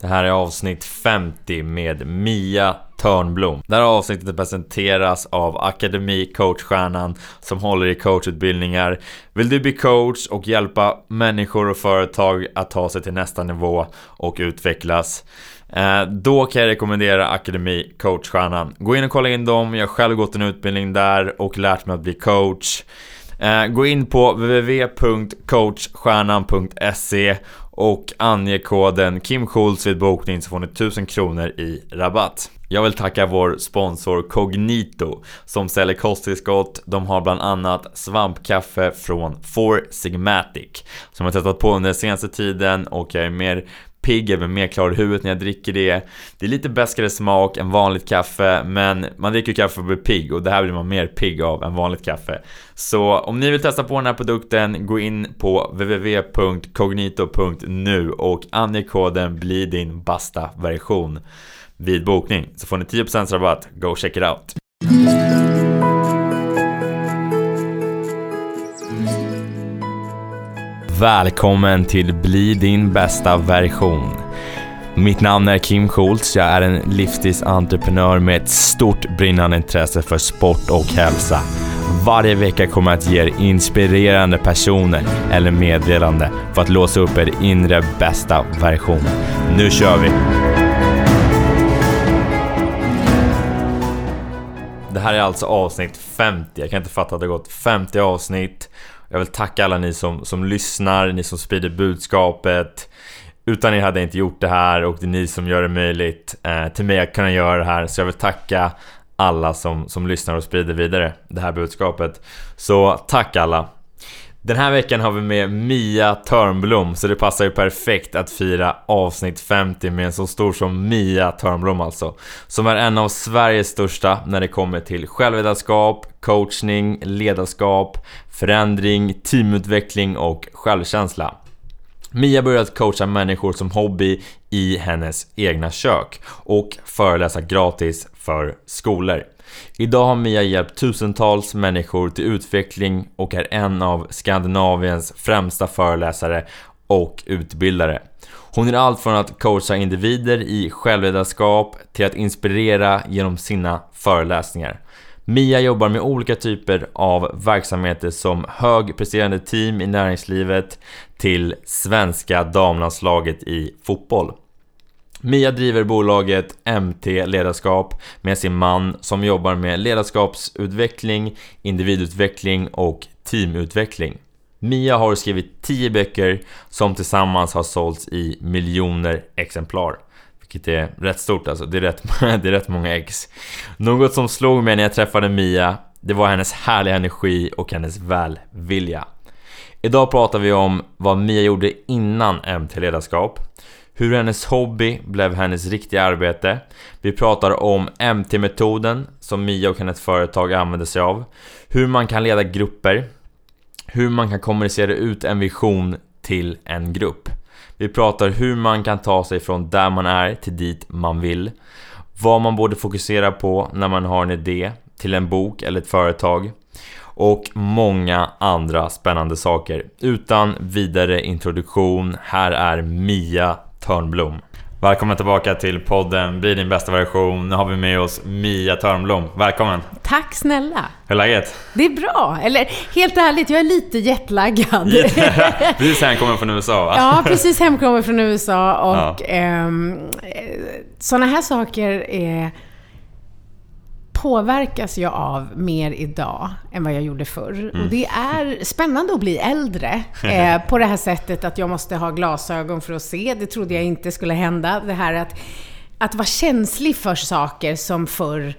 Det här är avsnitt 50 med Mia Törnblom. Det här avsnittet presenteras av Akademi Coachstjärnan som håller i coachutbildningar. Vill du bli coach och hjälpa människor och företag att ta sig till nästa nivå och utvecklas? Eh, då kan jag rekommendera Akademi Coachstjärnan. Gå in och kolla in dem, jag har själv gått en utbildning där och lärt mig att bli coach. Eh, gå in på www.coachstjärnan.se och ange koden Kim Schultz vid bokning så får ni 1000 kronor i rabatt. Jag vill tacka vår sponsor Cognito som säljer kosttillskott. De har bland annat svampkaffe från Four Sigmatic som jag testat på under den senaste tiden och jag är mer pigg, jag blir mer klar i huvudet när jag dricker det. Det är lite bäskare smak än vanligt kaffe, men man dricker kaffe för att bli pigg och det här blir man mer pigg av än vanligt kaffe. Så om ni vill testa på den här produkten, gå in på www.cognito.nu och ange koden bli din basta version vid bokning så får ni 10% rabatt. Go check it out! Välkommen till Bli din bästa version. Mitt namn är Kim Schultz, jag är en livsstilsentreprenör med ett stort brinnande intresse för sport och hälsa. Varje vecka kommer jag att ge er inspirerande personer eller meddelande för att låsa upp er inre bästa version. Nu kör vi! Det här är alltså avsnitt 50, jag kan inte fatta att det har gått 50 avsnitt. Jag vill tacka alla ni som, som lyssnar, ni som sprider budskapet. Utan er hade jag inte gjort det här och det är ni som gör det möjligt eh, till mig att kunna göra det här. Så jag vill tacka alla som, som lyssnar och sprider vidare det här budskapet. Så tack alla! Den här veckan har vi med Mia Törnblom, så det passar ju perfekt att fira avsnitt 50 med en så stor som Mia Törnblom alltså. Som är en av Sveriges största när det kommer till självledarskap, coachning, ledarskap, förändring, teamutveckling och självkänsla. Mia börjat coacha människor som hobby i hennes egna kök och föreläsa gratis för skolor. Idag har Mia hjälpt tusentals människor till utveckling och är en av Skandinaviens främsta föreläsare och utbildare. Hon gör allt från att coacha individer i självledarskap till att inspirera genom sina föreläsningar. Mia jobbar med olika typer av verksamheter som högpresterande team i näringslivet till svenska damlandslaget i fotboll. Mia driver bolaget MT Ledarskap med sin man som jobbar med ledarskapsutveckling, individutveckling och teamutveckling. Mia har skrivit 10 böcker som tillsammans har sålts i miljoner exemplar. Vilket är rätt stort alltså, det är rätt, det är rätt många ex. Något som slog mig när jag träffade Mia, det var hennes härliga energi och hennes välvilja. Idag pratar vi om vad Mia gjorde innan MT Ledarskap hur hennes hobby blev hennes riktiga arbete. Vi pratar om MT-metoden som Mia och hennes företag använder sig av. Hur man kan leda grupper. Hur man kan kommunicera ut en vision till en grupp. Vi pratar hur man kan ta sig från där man är till dit man vill. Vad man borde fokusera på när man har en idé till en bok eller ett företag. Och många andra spännande saker. Utan vidare introduktion, här är Mia Törnblom. Välkommen tillbaka till podden Bli din bästa version. Nu har vi med oss Mia Törnblom. Välkommen! Tack snälla! Hur är läget? Det är bra. Eller helt ärligt, jag är lite jetlaggad. precis hemkommen från USA va? Ja, precis hemkommen från USA och ja. eh, sådana här saker är påverkas jag av mer idag än vad jag gjorde förr. Mm. Och det är spännande att bli äldre eh, på det här sättet att jag måste ha glasögon för att se. Det trodde jag inte skulle hända. Det här att, att vara känslig för saker som förr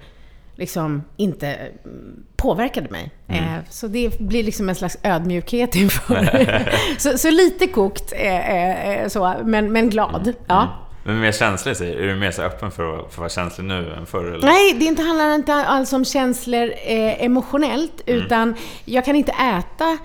liksom inte påverkade mig. Mm. Eh, så det blir liksom en slags ödmjukhet inför. så, så, lite kokt, eh, eh, så, men, men glad. Ja. Men mer känslig säger Är du mer så öppen för att, för att vara känslig nu än förr? Eller? Nej, det inte handlar inte alls om känslor eh, emotionellt, mm. utan jag kan inte äta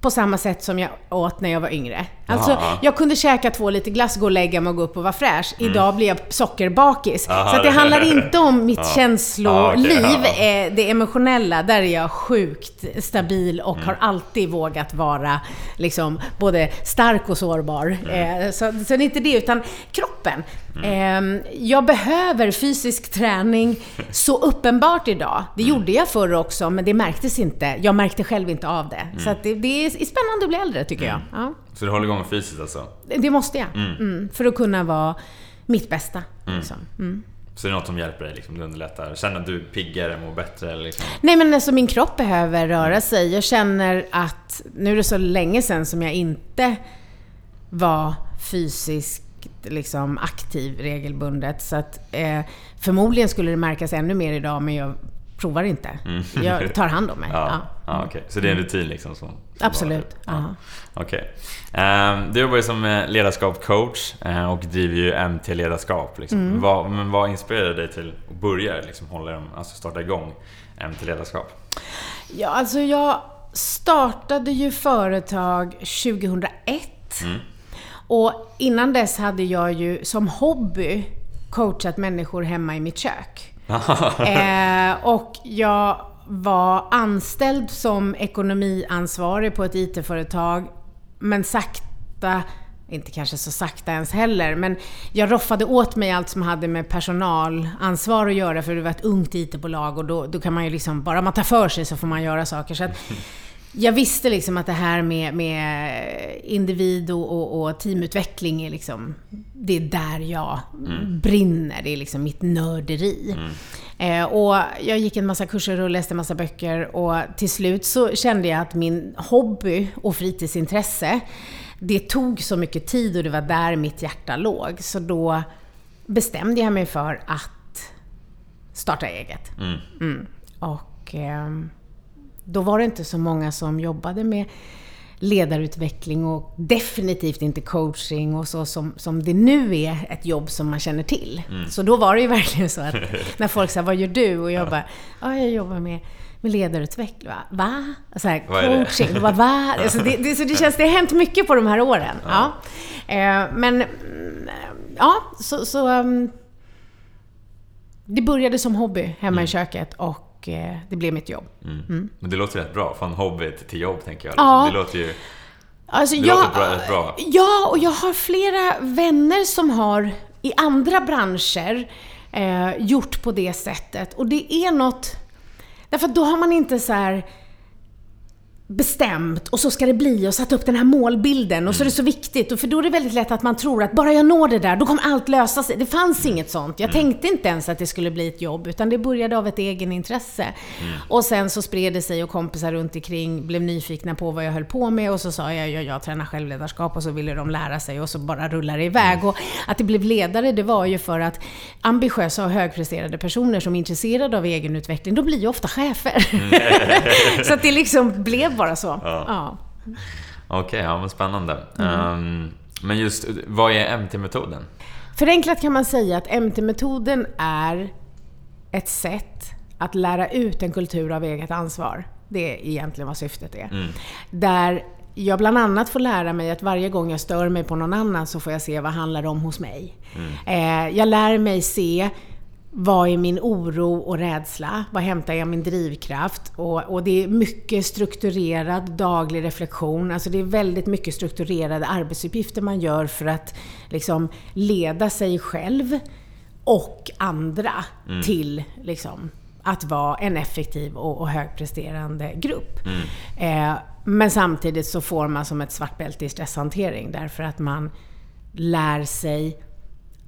på samma sätt som jag åt när jag var yngre. Alltså, Aha. jag kunde käka två liter glass, gå och lägga mig och gå upp och vara fräsch. Idag blir jag sockerbakis. Aha, så det det- handlar inte om mitt Ja. känsloliv, Ja, ja. eh, det emotionella. Där är jag sjukt stabil och Mm. har alltid vågat vara liksom, både stark och sårbar. Mm. Eh, så, så det är inte det, utan kroppen. Eh, jag behöver fysisk träning så uppenbart idag. Det Mm. gjorde jag förr också, men det märktes inte. Jag märkte själv inte av det. Mm. Så att det, det är spännande att bli äldre, tycker jag. Ja. Så du håller igång fysiskt alltså? Det måste jag. Mm. för att kunna vara mitt bästa. Liksom. Mm. Så det är något som hjälper dig, liksom, det underlättar? Känner att du är piggare, mår bättre? Liksom. Nej men alltså min kropp behöver röra sig. Jag känner att, nu är det så länge sedan som jag inte var fysiskt liksom, aktiv regelbundet. Så att eh, förmodligen skulle det märkas ännu mer idag, men jag provar inte. Jag tar hand om mig. Ja, Ja. ja. okej. Så det är en rutin liksom? Som, som Absolut. bara- Ja. Okej. Ehm, du jobbar ju som eh, ledarskapscoach eh, och driver ju MT Ledarskap. Liksom. Mm. Vad, men vad inspirerade dig till att börja liksom, hålla, alltså starta igång MT Ledarskap? Ja, alltså jag startade ju företag 2001. Och innan dess hade jag ju som hobby coachat människor hemma i mitt kök. eh, och jag var anställd som ekonomiansvarig på ett IT-företag, men sakta inte kanske så sakta ens heller, men jag roffade åt mig allt som hade med personalansvar att göra för det var ett ungt IT-bolag och då, då kan man ju liksom, bara man tar för sig så får man göra saker. Så att jag visste liksom att det här med, med individ och, och, och teamutveckling är liksom, det är där jag brinner. Det är liksom mitt nörderi. Eh, och jag gick en massa kurser och läste en massa böcker och till slut så kände jag att min hobby och fritidsintresse, det tog så mycket tid och det var där mitt hjärta låg. Så då bestämde jag mig för att starta eget. Mm. Och ehm, då var det inte så många som jobbade med ledarutveckling och definitivt inte coaching och så som, som det nu är ett jobb som man känner till. Så då var det ju verkligen så att när folk sa ”Vad gör du?” och jag bara ”Ja, jag jobbar med, med ledarutveckling”. Va? Va? Så här, coaching? Det? Bara, Va? Alltså det, det, så det känns, det har hänt mycket på de här åren. Ja. Eh, men, mm, ja, så, så um, det började som hobby hemma i köket och eh, det blev mitt jobb. Men det låter rätt bra, från hobby till jobb tänker jag. Ja. Det låter ju... Alltså, Det jag, låter bra- rätt bra. Ja, och jag har flera vänner som har i andra branscher eh, gjort på det sättet. Och det är något... Därför att då har man inte så här bestämt och så ska det bli och satt upp den här målbilden och så är det så viktigt. Och för då är det väldigt lätt att man tror att bara jag når det där, då kommer allt lösa sig. Det fanns inget sånt. Jag tänkte inte ens att det skulle bli ett jobb, utan det började av ett egenintresse. Och sen så spred det sig och kompisar runt omkring blev nyfikna på vad jag höll på med och så sa jag, jag, jag tränar självledarskap och så ville de lära sig och så bara rullade det iväg. Och att det blev ledare, det var ju för att ambitiösa och högpresterade personer som är intresserade av egenutveckling, de blir ju ofta chefer. så att det liksom blev bara så. Ja. Okej, ja men spännande. Mm. Ehm, men just, vad är MT-metoden? Förenklat kan man säga att MT-metoden är ett sätt att lära ut en kultur av eget ansvar. Det är egentligen vad syftet är. Där jag bland annat får lära mig att varje gång jag stör mig på någon annan så får jag se vad handlar det om hos mig. Eh, jag lär mig se vad är min oro och rädsla? Var hämtar jag min drivkraft? Och, och det är mycket strukturerad daglig reflektion. Alltså det är väldigt mycket strukturerade arbetsuppgifter man gör för att liksom leda sig själv och andra till liksom, att vara en effektiv och, och högpresterande grupp. Eh, men samtidigt så får man som ett svart bälte i stresshantering därför att man lär sig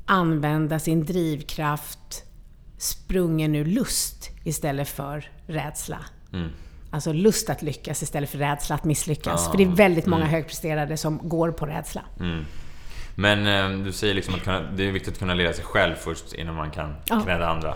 använda sin drivkraft sprungen ur lust istället för rädsla. Alltså lust att lyckas istället för rädsla att misslyckas. Ah, för det är väldigt många högpresterade som går på rädsla. Men eh, du säger liksom att det är viktigt att kunna leda sig själv först innan man kan Ja. knäda andra.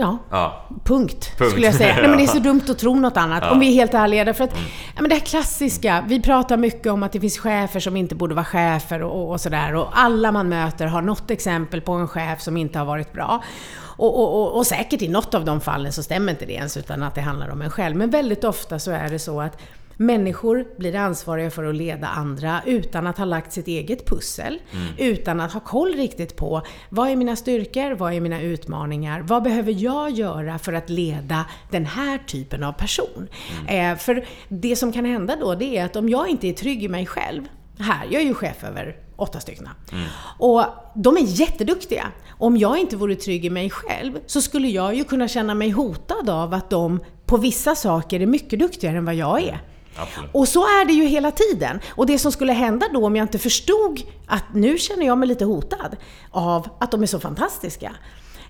Ja, Ja. Punkt, Punkt. skulle jag säga. Nej, men det är så dumt att tro något annat, Ja. Mm. om vi är helt ärliga. Därför att, ja, men det här klassiska, vi pratar mycket om att det finns chefer som inte borde vara chefer och, och sådär. Och alla man möter har något exempel på en chef som inte har varit bra. Och, och, och, och säkert i något av de fallen så stämmer inte det ens, utan att det handlar om en själv. Men väldigt ofta så är det så att Människor blir ansvariga för att leda andra utan att ha lagt sitt eget pussel. Mm. Utan att ha koll riktigt på vad är mina styrkor, vad är mina utmaningar, vad behöver jag göra för att leda den här typen av person? Mm. Eh, för det som kan hända då, det är att om jag inte är trygg i mig själv, här, jag är ju chef över åtta stycken. Mm. Och de är jätteduktiga. Om jag inte vore trygg i mig själv så skulle jag ju kunna känna mig hotad av att de på vissa saker är mycket duktigare än vad jag är. Absolut. Och så är det ju hela tiden. Och det som skulle hända då om jag inte förstod att nu känner jag mig lite hotad av att de är så fantastiska.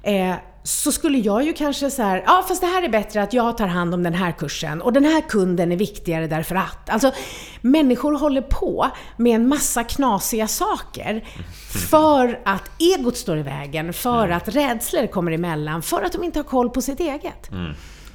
Eh, så skulle jag ju kanske så här, ja fast det här är bättre att jag tar hand om den här kursen och den här kunden är viktigare därför att. Alltså, människor håller på med en massa knasiga saker för att egot står i vägen, för mm. att rädslor kommer emellan, för att de inte har koll på sitt eget. Mm.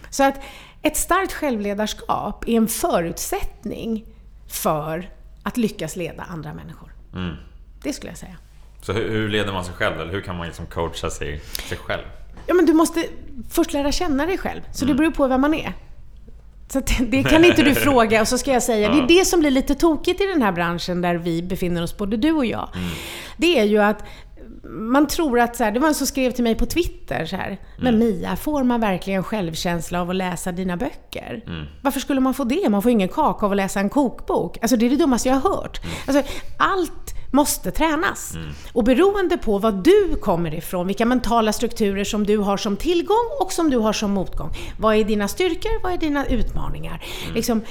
Så att ett starkt självledarskap är en förutsättning för att lyckas leda andra människor. Mm. Det skulle jag säga. Så hur, hur, leder man sig själv? Eller hur kan man liksom coacha sig, sig själv? Ja, men du måste först lära känna dig själv. Så mm. det beror på vem man är. Så det kan inte du fråga och så ska jag säga. Det är det som blir lite tokigt i den här branschen där vi befinner oss, både du och jag. Mm. Det är ju att man tror att så här, det var en som skrev till mig på Twitter så här. Mm. Men Mia, får man verkligen självkänsla av att läsa dina böcker? Mm. Varför skulle man få det? Man får ingen kaka av att läsa en kokbok. Alltså det är det dummaste jag har hört. Mm. Alltså, allt måste tränas. Mm. Och beroende på vad du kommer ifrån, vilka mentala strukturer som du har som tillgång och som du har som motgång. Vad är dina styrkor? Vad är dina utmaningar? Mm. Liksom,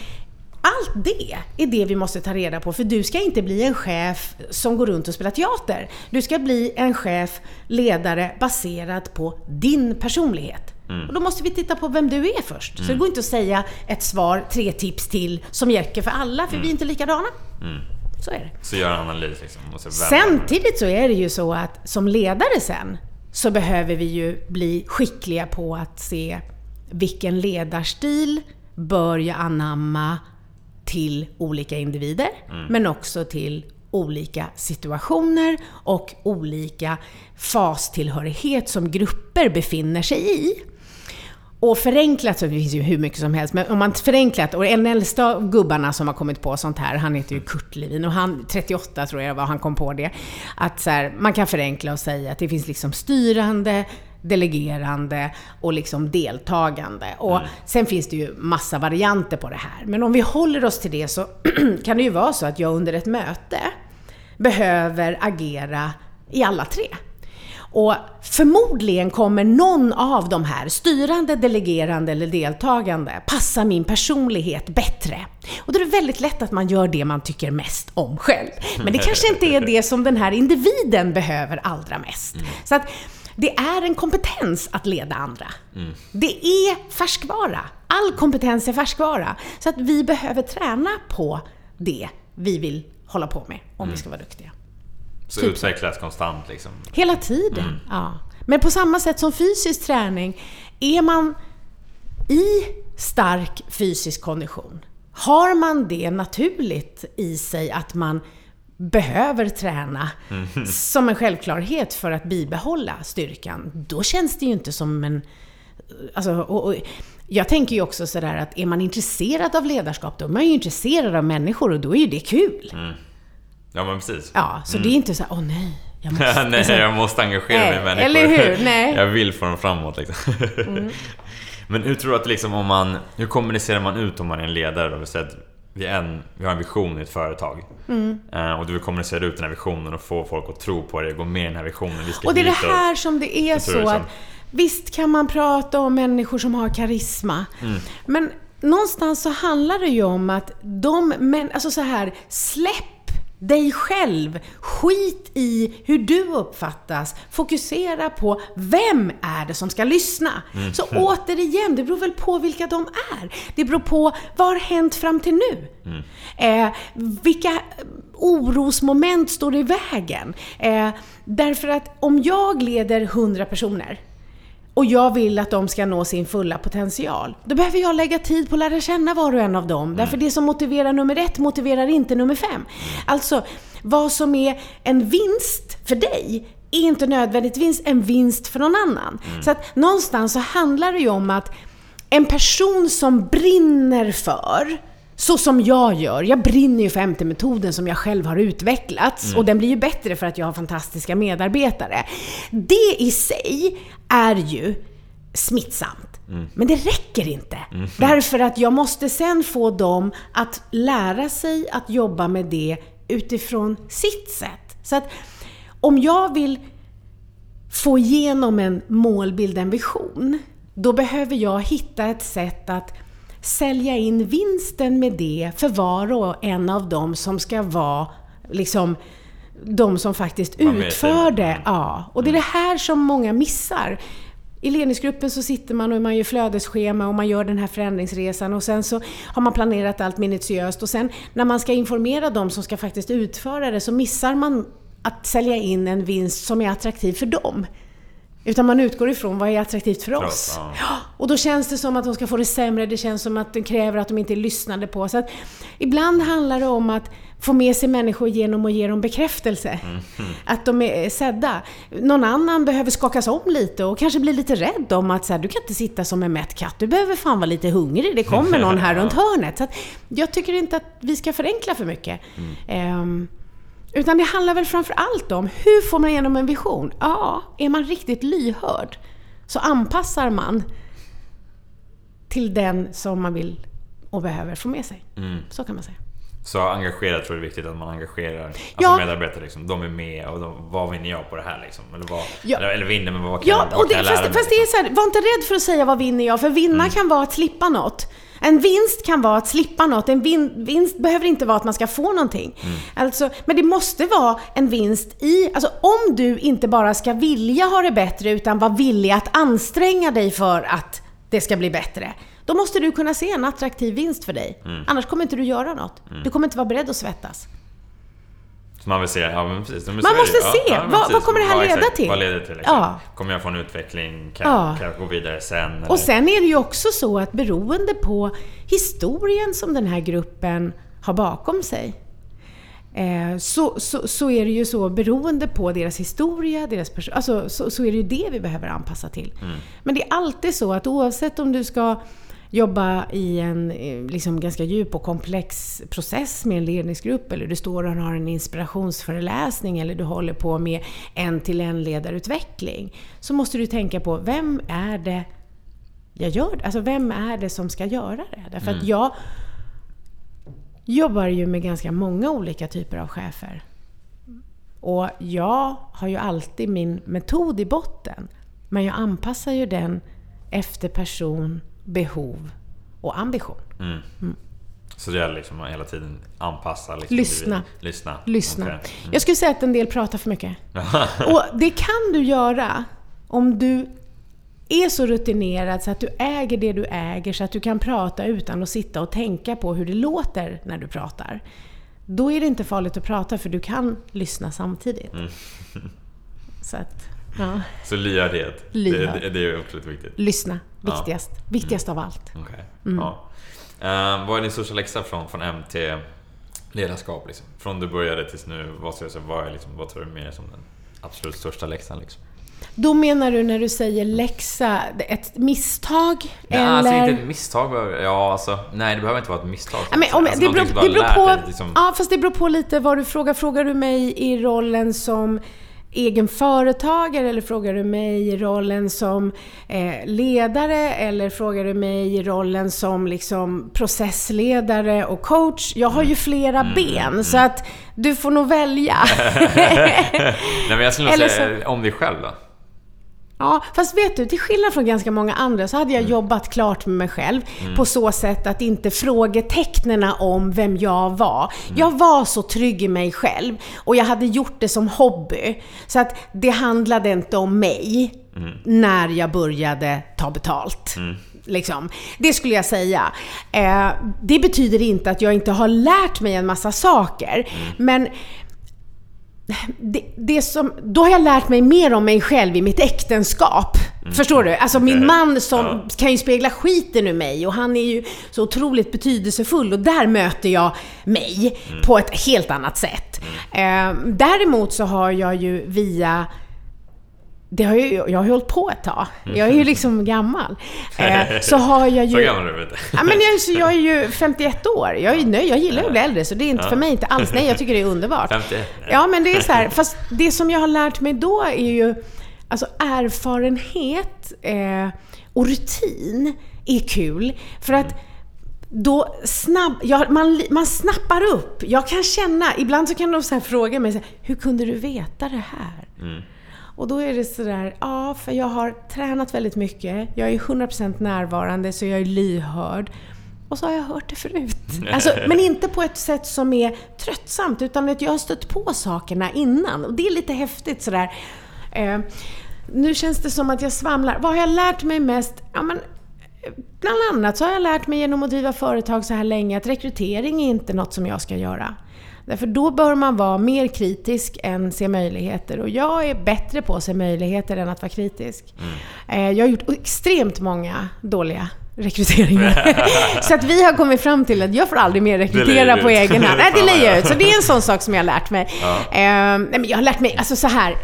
allt det är det vi måste ta reda på, för du ska inte bli en chef som går runt och spelar teater. Du ska bli en chef, ledare, baserad på din personlighet. Mm. Och då måste vi titta på vem du är först. Mm. Så det går inte att säga ett svar, tre tips till, som räcker för alla, för mm. vi är inte likadana. Mm. Så är det. Så gör en analys liksom. Samtidigt så är det ju så att som ledare sen, så behöver vi ju bli skickliga på att se vilken ledarstil bör jag anamma till olika individer, mm. men också till olika situationer och olika fastillhörighet som grupper befinner sig i. Och förenklat så det finns ju hur mycket som helst, men om man förenklat, och en äldsta av gubbarna som har kommit på sånt här, han heter ju Kurt Levin och han, 38 tror jag var, han kom på det. Att så här, man kan förenkla och säga att det finns liksom styrande, delegerande och liksom deltagande. Och mm. sen finns det ju massa varianter på det här. Men om vi håller oss till det så kan det ju vara så att jag under ett möte behöver agera i alla tre. Och förmodligen kommer någon av de här, styrande, delegerande eller deltagande, passa min personlighet bättre. Och då är det väldigt lätt att man gör det man tycker mest om själv. Men det kanske inte är det som den här individen behöver allra mest. Mm. Så att det är en kompetens att leda andra. Mm. Det är färskvara. All kompetens är färskvara. Så att vi behöver träna på det vi vill hålla på med om mm. vi ska vara duktiga. Så typ. utvecklas konstant liksom? Hela tiden, mm. ja. Men på samma sätt som fysisk träning, är man i stark fysisk kondition, har man det naturligt i sig att man behöver träna mm. som en självklarhet för att bibehålla styrkan, då känns det ju inte som en... Alltså, och, och, jag tänker ju också sådär att är man intresserad av ledarskap, då är man ju intresserad av människor och då är ju det kul. Mm. Ja men precis. Ja, så mm. det är inte så åh nej, jag måste... nej, alltså, jag måste engagera mig i människor. Eller hur? Nej. jag vill få dem framåt liksom. mm. Men hur tror du att liksom om man... Hur kommunicerar man ut om man är en ledare då? Vi en, vi har en vision i ett företag. Mm. Uh, och du vill kommunicera ut den här visionen och få folk att tro på det, gå med i den här visionen. Och det är det här som det är så att Visst kan man prata om människor som har karisma. Mm. Men någonstans så handlar det ju om att de män, alltså så här, släpp dig själv. Skit i hur du uppfattas. Fokusera på vem är det som ska lyssna. Mm. Så återigen, det beror väl på vilka de är. Det beror på vad har hänt fram till nu? Mm. Eh, vilka orosmoment står i vägen? Eh, därför att om jag leder 100 personer och jag vill att de ska nå sin fulla potential. Då behöver jag lägga tid på att lära känna var och en av dem. Mm. Därför det som motiverar nummer ett motiverar inte nummer fem. Alltså, vad som är en vinst för dig är inte nödvändigtvis en vinst för någon annan. Mm. Så att någonstans så handlar det ju om att en person som brinner för så som jag gör. Jag brinner ju för MT-metoden som jag själv har utvecklats Mm. och den blir ju bättre för att jag har fantastiska medarbetare. Det i sig är ju smittsamt. Mm. Men det räcker inte. Därför att jag måste sen få dem att lära sig att jobba med det utifrån sitt sätt. Så att om jag vill få igenom en målbild, en vision, då behöver jag hitta ett sätt att sälja in vinsten med det för var och en av dem som ska vara liksom de som faktiskt utför det. Mm. Ja, och det är det här som många missar. I ledningsgruppen så sitter man och man gör flödesschema och man gör den här förändringsresan och sen så har man planerat allt minutiöst och sen när man ska informera dem som ska faktiskt utföra det så missar man att sälja in en vinst som är attraktiv för dem. Utan man utgår ifrån vad är attraktivt för För oss. oss, ja. Och då känns det som att de ska få det sämre, det känns som att de kräver att de inte är lyssnade på. Så att ibland handlar det om att få med sig människor genom att ge dem bekräftelse. Att de är sedda. Någon annan behöver skakas om lite och kanske bli lite rädd om att så här, du kan inte sitta som en mätt katt, du behöver fan vara lite hungrig, det kommer någon här runt hörnet. Så att jag tycker inte att vi ska förenkla för mycket. Ehm, utan det handlar väl framför allt om hur får man igenom en vision? Ja, är man riktigt lyhörd så anpassar man till den som man vill och behöver få med sig. Så kan man säga. Så engagerat tror jag det är viktigt att man engagerar alltså Ja. medarbetare. Liksom. De är med och de, vad vinner jag på det här? Liksom? Eller, vad, Ja. eller, eller vinner, men vad kan, Ja, vad och det, kan jag lära fast, mig? fast det är liksom? så här, var inte rädd för att säga vad vinner jag, för vinna kan vara att slippa något. En vinst kan vara att slippa något. En vin, vinst behöver inte vara att man ska få någonting. Alltså, men det måste vara en vinst i... Alltså om du inte bara ska vilja ha det bättre, utan vara villig att anstränga dig för att det ska bli bättre. Då måste du kunna se en attraktiv vinst för dig. Annars kommer inte du göra något. Du kommer inte vara beredd att svettas. Så man vill se, ja men precis. Man måste se, men vad- precis. vad kommer det här Ja, leda exakt. till? Vad leder det till? Liksom? Ja. Kommer jag få en utveckling? Kan, Ja. kan jag gå vidare sen? Eller? Och sen är det ju också så att beroende på historien som den här gruppen har bakom sig, eh, så, så, så är det ju så, beroende på deras historia, deras person, alltså, så, så är det ju det vi behöver anpassa till. Men det är alltid så att oavsett om du ska jobba i en eh, liksom ganska djup och komplex process med en ledningsgrupp eller du står och har en inspirationsföreläsning eller du håller på med en till en ledarutveckling så måste du tänka på vem är det jag gör? Alltså vem är det som ska göra det? Därför att jag jobbar ju med ganska många olika typer av chefer. Och jag har ju alltid min metod i botten. Men jag anpassar ju den efter person, behov och ambition. Så det gäller liksom att hela tiden anpassa. Liksom, Lyssna. Lyssna. Lyssna. Okej. Jag skulle säga att en del pratar för mycket. Och det kan du göra om du är så rutinerad så att du äger det du äger, så att du kan prata utan att sitta och tänka på hur det låter när du pratar. Då är det inte farligt att prata för du kan lyssna samtidigt. Mm. Så att, ja. Så lyhördhet. Lyhörd. Det, det, det är otroligt viktigt. Lyssna. Ja. Viktigast. Viktigast av allt. Okej. Mm. Ja. Eh, vad är din största läxa från, från MT ledarskap? Liksom? Från du började tills nu, vad, säga, vad, är liksom, vad tar du med dig som den absolut största läxan? Liksom? Då menar du när du säger läxa, ett misstag? Nej, eller? alltså inte ett misstag. Ja, alltså, nej, det behöver inte vara ett misstag. Ja, men om, det, Alltså, beror, som det beror på... lärt liksom. Ja, fast det beror på lite vad du frågar. Frågar du mig i rollen som egen företagare eller frågar du mig i rollen som eh, ledare eller frågar du mig i rollen som liksom processledare och coach? Jag har ju flera Mm, ben så att du får nog välja. Nej, men jag skulle nog säga om dig själv då. Ja, fast vet du, till skillnad från ganska många andra så hade jag jobbat klart med mig själv på så sätt att inte frågetecknena om vem jag var. Jag var så trygg i mig själv och jag hade gjort det som hobby. Så att det handlade inte om mig när jag började ta betalt. Liksom. Det skulle jag säga. Eh, det betyder inte att jag inte har lärt mig en massa saker. Men det, det som, då har jag lärt mig mer om mig själv i mitt äktenskap. Förstår du? Alltså min Okej. man som Ja. kan ju spegla skiten ur mig och han är ju så otroligt betydelsefull och där möter jag mig på ett helt annat sätt. Eh, däremot så har jag ju via det har ju, jag har ju hållit på ett tag. Jag är ju liksom gammal. Eh, så har jag ju... Så gammal är du inte. Ja, men jag, så jag är ju 51 år. Jag är nöjd. Jag gillar att bli äldre, så det är inte Ja. för mig inte alls. Nej, jag tycker det är underbart. 51. Ja, men det är så här. Fast det som jag har lärt mig då är ju... Alltså erfarenhet eh, och rutin är kul. För att då snabb, ja, man, man snappar upp. Jag kan känna, ibland så kan de så fråga mig så här, hur kunde du veta det här? Mm. Och då är det sådär, ja, för jag har tränat väldigt mycket. Jag är 100% närvarande, så jag är lyhörd. Och så har jag hört det förut. Alltså, men inte på ett sätt som är tröttsamt, utan att jag har stött på sakerna innan. Och det är lite häftigt sådär. Eh, nu känns det som att jag svamlar. Vad har jag lärt mig mest? Ja, men, bland annat så har jag lärt mig genom att driva företag så här länge att rekrytering är inte något som jag ska göra. Därför då bör man vara mer kritisk än se möjligheter. Och jag är bättre på att se möjligheter än att vara kritisk. Eh, Jag har gjort extremt många dåliga rekryteringar. så att vi har kommit fram till att jag får aldrig mer rekrytera på egen hand. Nej, det lejer ut. Så det är en sån sak som jag har lärt mig. Ja. Eh, nej, men jag har lärt mig, alltså så här.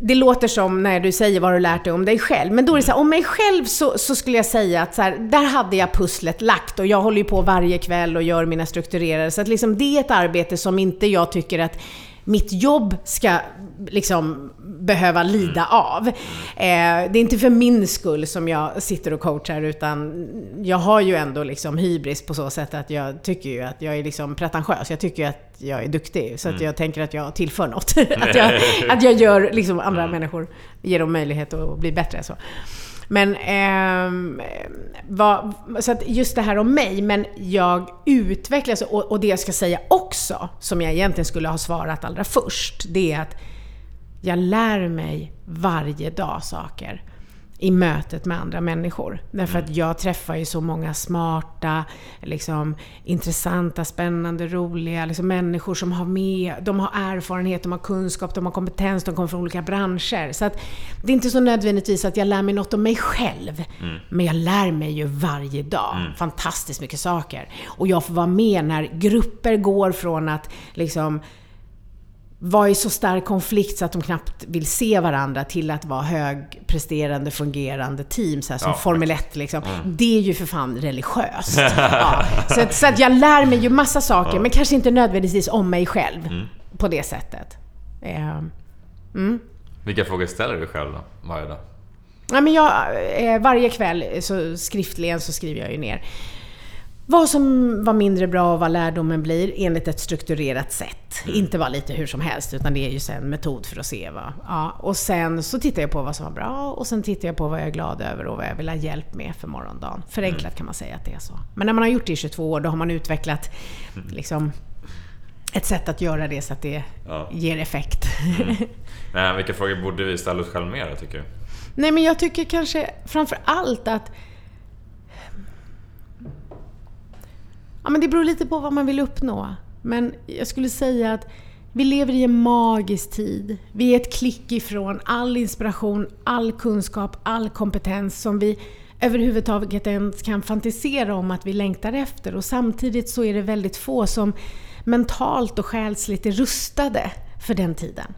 Det låter som när du säger vad du lärt dig om dig själv. Men då är det så här, om mig själv så, så skulle jag säga att så här, där hade jag pusslet lagt och jag håller ju på varje kväll och gör mina strukturerade. Så att liksom det är ett arbete som inte jag tycker att mitt jobb ska liksom behöva lida av. Eh, det är inte för min skull som jag sitter och coachar utan jag har ju ändå liksom hybris på så sätt att jag tycker ju att jag är liksom pretentiös. Jag tycker ju att jag är duktig så att jag tänker att jag tillför något. att, jag, att jag gör liksom andra människor, ger dem möjlighet att bli bättre. Så. Men, eh, vad, så att just det här om mig, men jag utvecklas och, och det jag ska säga också, som jag egentligen skulle ha svarat allra först, det är att jag lär mig varje dag saker i mötet med andra människor. Därför att jag träffar ju så många smarta, liksom, intressanta, spännande, roliga liksom, människor som har med, de har erfarenhet, de har kunskap, de har kompetens, de kommer från olika branscher. Så att det är inte så nödvändigtvis att jag lär mig något om mig själv. Men jag lär mig ju varje dag fantastiskt mycket saker. Och jag får vara med när grupper går från att liksom vara i så stark konflikt så att de knappt vill se varandra till att vara högpresterande, fungerande team, så här, som Ja. Formel 1 liksom. Det är ju för fan religiöst. ja. så, att, så att jag lär mig ju massa saker, men kanske inte nödvändigtvis om mig själv på det sättet. Eh, Vilka frågor ställer du själv då, varje dag? Ja, men jag, eh, varje kväll så skriftligen så skriver jag ju ner vad som var mindre bra och vad lärdomen blir enligt ett strukturerat sätt. Inte bara lite hur som helst, utan det är ju en metod för att se. Va? Ja, och sen så tittar jag på vad som var bra och sen tittar jag på vad jag är glad över och vad jag vill ha hjälp med för morgondagen. Förenklat kan man säga att det är så. Men när man har gjort det i 22 år, då har man utvecklat liksom, ett sätt att göra det så att det Ja. ger effekt. Men vilka frågor borde vi ställa oss själva mer tycker du? Nej, men jag tycker kanske framför allt att... Ja, men det beror lite på vad man vill uppnå. Men jag skulle säga att vi lever i en magisk tid. Vi är ett klick ifrån all inspiration, all kunskap, all kompetens som vi överhuvudtaget ens kan fantisera om att vi längtar efter. Och samtidigt så är det väldigt få som mentalt och själsligt är rustade för den tiden.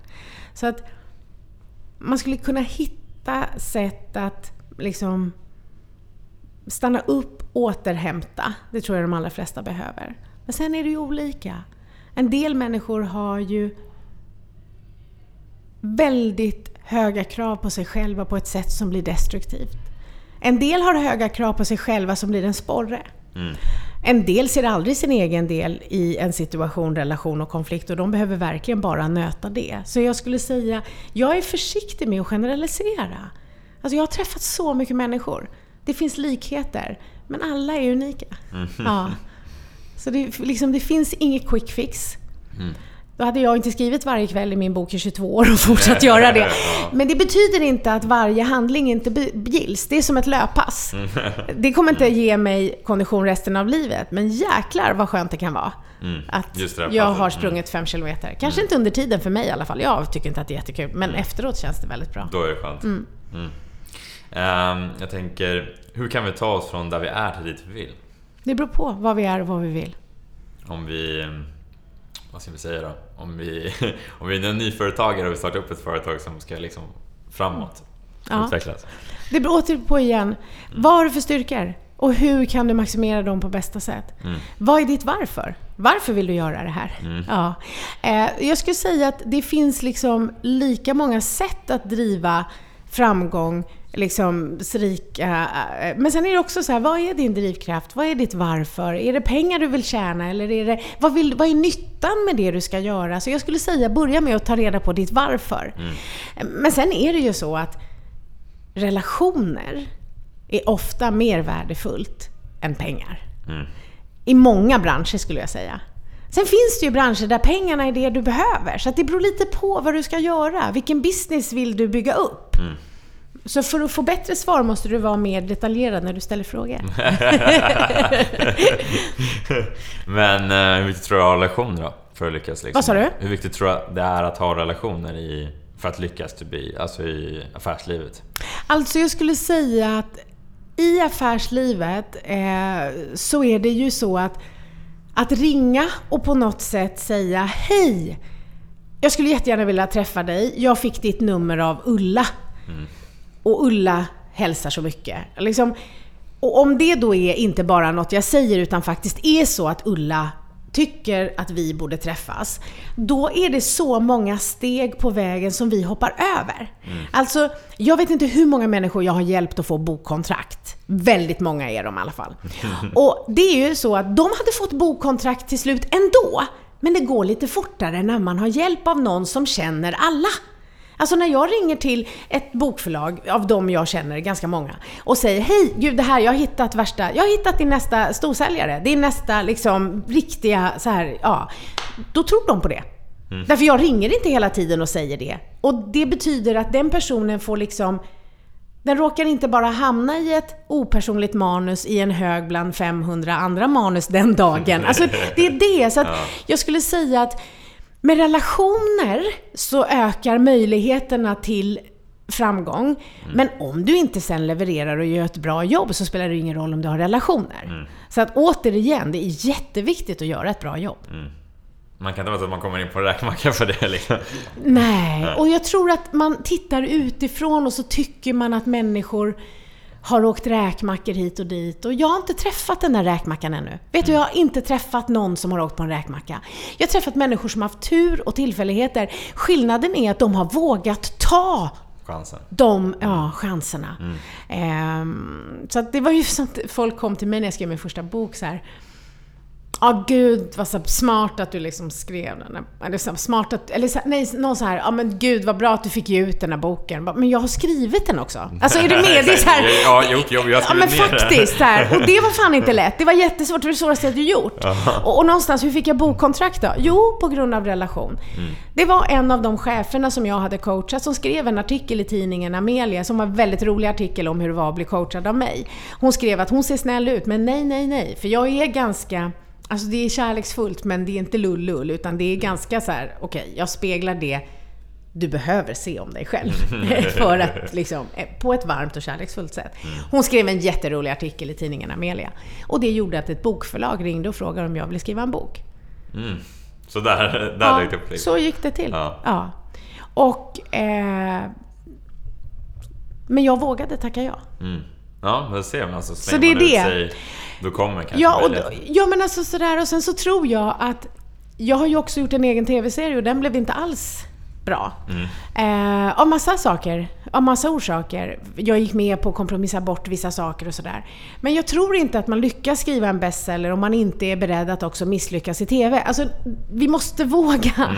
Så att man skulle kunna hitta sätt att liksom stanna upp, återhämta. Det tror jag de allra flesta behöver. Men sen är det ju olika. En del människor har ju väldigt höga krav på sig själva på ett sätt som blir destruktivt. En del har höga krav på sig själva som blir en sporre. En del ser aldrig sin egen del i en situation, relation och konflikt och de behöver verkligen bara nöta det. Så jag skulle säga, jag är försiktig med att generalisera. Alltså jag har träffat så mycket människor. Det finns likheter, men alla är unika. Ja. Så det, liksom, det finns inget quick fix. Då hade jag inte skrivit varje kväll i min bok i 22 år och fortsatt göra det. Men det betyder inte att varje handling inte gills. Det är som ett löppass. Det kommer inte ge mig kondition resten av livet, men jäklar vad skönt det kan vara. Att det här jag har sprungit 5 kilometer. Kanske inte under tiden för mig i alla fall. Jag tycker inte att det är jättekul, men efteråt känns det väldigt bra. Då är det skönt. Mm. Ehm, jag tänker, hur kan vi ta oss från där vi är till dit vi vill? Det beror på vad vi är och vad vi vill. Om vi... Vad ska vi säga då? Om vi, om vi är nyföretagare och vi startar upp ett företag som ska liksom framåt. Ja. Utvecklas. Det beror åter på igen. Vad har du för styrkor? Och hur kan du maximera dem på bästa sätt? Vad är ditt varför? Varför vill du göra det här? Ja. Eh, jag skulle säga att det finns liksom lika många sätt att driva framgång, liksom rika. eh, Men sen är det också så här, vad är din drivkraft? Vad är ditt varför? Är det pengar du vill tjäna eller är det, vad, vill, vad är nyttan med det du ska göra? Så jag skulle säga, börja med att ta reda på ditt varför. Men sen är det ju så att relationer är ofta mer värdefullt än pengar. I många branscher skulle jag säga. Sen finns det ju branscher där pengarna är det du behöver. Så det beror lite på vad du ska göra. Vilken business vill du bygga upp? Så för att få bättre svar måste du vara mer detaljerad när du ställer frågor. Men eh, hur viktigt tror du att ha relationer då? För att lyckas? Liksom? Vad sa du? Hur viktigt tror du att det är att ha relationer i, för att lyckas to be, alltså i affärslivet? Alltså jag skulle säga att i affärslivet eh, så är det ju så att att ringa och på något sätt säga Hej! Jag skulle jättegärna vilja träffa dig. Jag fick ditt nummer av Ulla. Och Ulla hälsar så mycket. Liksom, och om det då är inte bara något jag säger utan faktiskt är så att Ulla tycker att vi borde träffas, då är det så många steg på vägen som vi hoppar över. Alltså, jag vet inte hur många människor jag har hjälpt att få bokkontrakt. Väldigt många är de i alla fall. Och det är ju så att de hade fått bokkontrakt till slut ändå. Men det går lite fortare när man har hjälp av någon som känner alla. Alltså när jag ringer till ett bokförlag, av dem jag känner, ganska många, och säger Hej, gud det här, jag har hittat värsta, jag har hittat din nästa storsäljare, din nästa liksom riktiga så här, ja. Då tror de på det. Därför jag ringer inte hela tiden och säger det. Och det betyder att den personen får liksom den råkar inte bara hamna i ett opersonligt manus i en hög bland 500 andra manus den dagen. Alltså, det är det. Så att jag skulle säga att med relationer så ökar möjligheterna till framgång. Men om du inte sen levererar och gör ett bra jobb så spelar det ingen roll om du har relationer. Så att återigen, det är jätteviktigt att göra ett bra jobb. Man kan inte vara så att man kommer in på räkmacka för det liksom. Nej, och jag tror att man tittar utifrån och så tycker man att människor har åkt räkmackor hit och dit. Och jag har inte träffat den där räkmackan ännu. Vet du, jag har inte träffat någon som har åkt på en räkmacka. Jag har träffat människor som har haft tur och tillfälligheter. Skillnaden är att de har vågat ta Chansen. de ja, chanserna. Ehm, så att det var ju sånt, folk kom till mig när jag skrev min första bok så här. Ja, gud vad så smart att du liksom skrev den. Eller så smart att, eller så, nej, någon så här, ja men gud vad bra att du fick ge ut den här boken. Men jag har skrivit den också. Alltså är du med? Det är så här, Ja, jo, jo, jag har Ja men skrivit ner det. faktiskt, så här. Och det var fan inte lätt. Det var jättesvårt, det var det svåraste jag gjort. Och, och någonstans, hur fick jag bokkontrakt då? Jo, på grund av relation. Det var en av de cheferna som jag hade coachat som skrev en artikel i tidningen Amelia, som var en väldigt rolig artikel om hur det var att bli coachad av mig. Hon skrev att hon ser snäll ut, men nej, nej, nej. För jag är ganska Alltså det är kärleksfullt men det är inte lull-lull utan det är ganska så här: okej, jag speglar det du behöver se om dig själv. för att liksom, eh, på ett varmt och kärleksfullt sätt. Hon skrev en jätterolig artikel i tidningen Amelia. Och det gjorde att ett bokförlag ringde och frågade om jag ville skriva en bok. Mm. Så där, där Ja, dök det liksom. så gick det till. Ja. Ja. Och... Eh, men jag vågade tacka ja. Mm. Ja, men ser man alltså. Så det är det. sig, då kommer kanske Ja, och, möjligheten. ja, men alltså sådär. Och sen så tror jag att... Jag har ju också gjort en egen TV-serie och den blev inte alls bra. Eh, av massa saker. Av massa orsaker. Jag gick med på att kompromissa bort vissa saker och sådär. Men jag tror inte att man lyckas skriva en bestseller om man inte är beredd att också misslyckas i TV. Alltså, vi måste våga.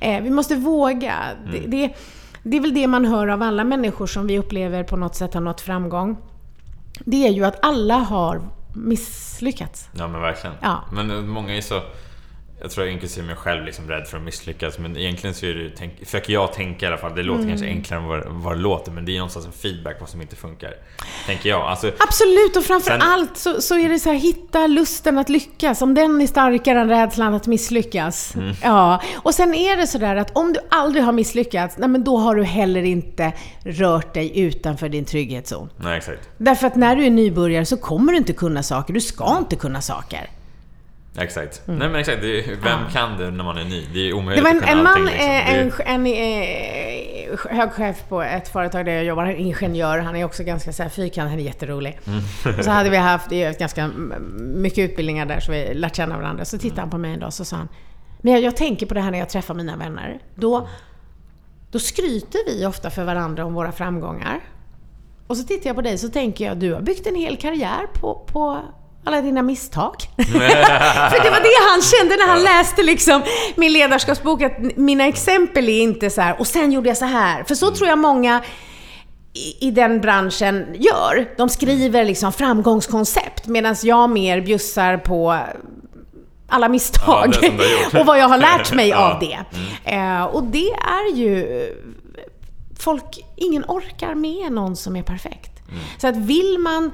Eh, vi måste våga. Det, det, det är väl det man hör av alla människor som vi upplever på något sätt har nått framgång. Det är ju att alla har misslyckats. Ja men verkligen. Ja. Men många är så... Jag tror inklusive mig själv liksom rädd för att misslyckas men egentligen så är det tänk, försöker jag tänka i alla fall, det låter Mm. kanske enklare än vad, vad det låter men det är någonstans en feedback på vad som inte funkar. Tänker jag. Alltså, Absolut, och framför Sen- allt så, så är det så här, hitta lusten att lyckas. Om den är starkare än rädslan att misslyckas. Mm. Ja. Och sen är det sådär att om du aldrig har misslyckats, nej men då har du heller inte rört dig utanför din trygghetszon. nej exakt. Därför att när du är nybörjare så kommer du inte kunna saker, du ska inte kunna saker. Exakt. Nej men exakt, vem kan det när man är ny? Det är Mm. Det omöjligt var en, att kunna en man, allting, liksom. är- en, en, eh, hög chef på ett företag där jag jobbar, en ingenjör. Han är också ganska så här fyrkantig, han är jätterolig. Mm. och så hade vi haft ganska mycket utbildningar där, så vi lärt känna varandra. Så tittade han på mig en dag och så sa han, men jag, jag tänker på det här när jag träffar mina vänner. Då, då skryter vi ofta för varandra om våra framgångar. Och så tittar jag på dig så tänker jag, du har byggt en hel karriär på, på alla dina misstag. För det var det han kände när han läste liksom min ledarskapsbok, att mina exempel är inte så här, och sen gjorde jag så här. För så tror jag många i, i den branschen gör. De skriver liksom framgångskoncept, medan jag mer bjussar på alla misstag ja, och vad jag har lärt mig ja. av det. Mm. Eh, och det är ju... Folk, ingen orkar med någon som är perfekt. Mm. Så att vill man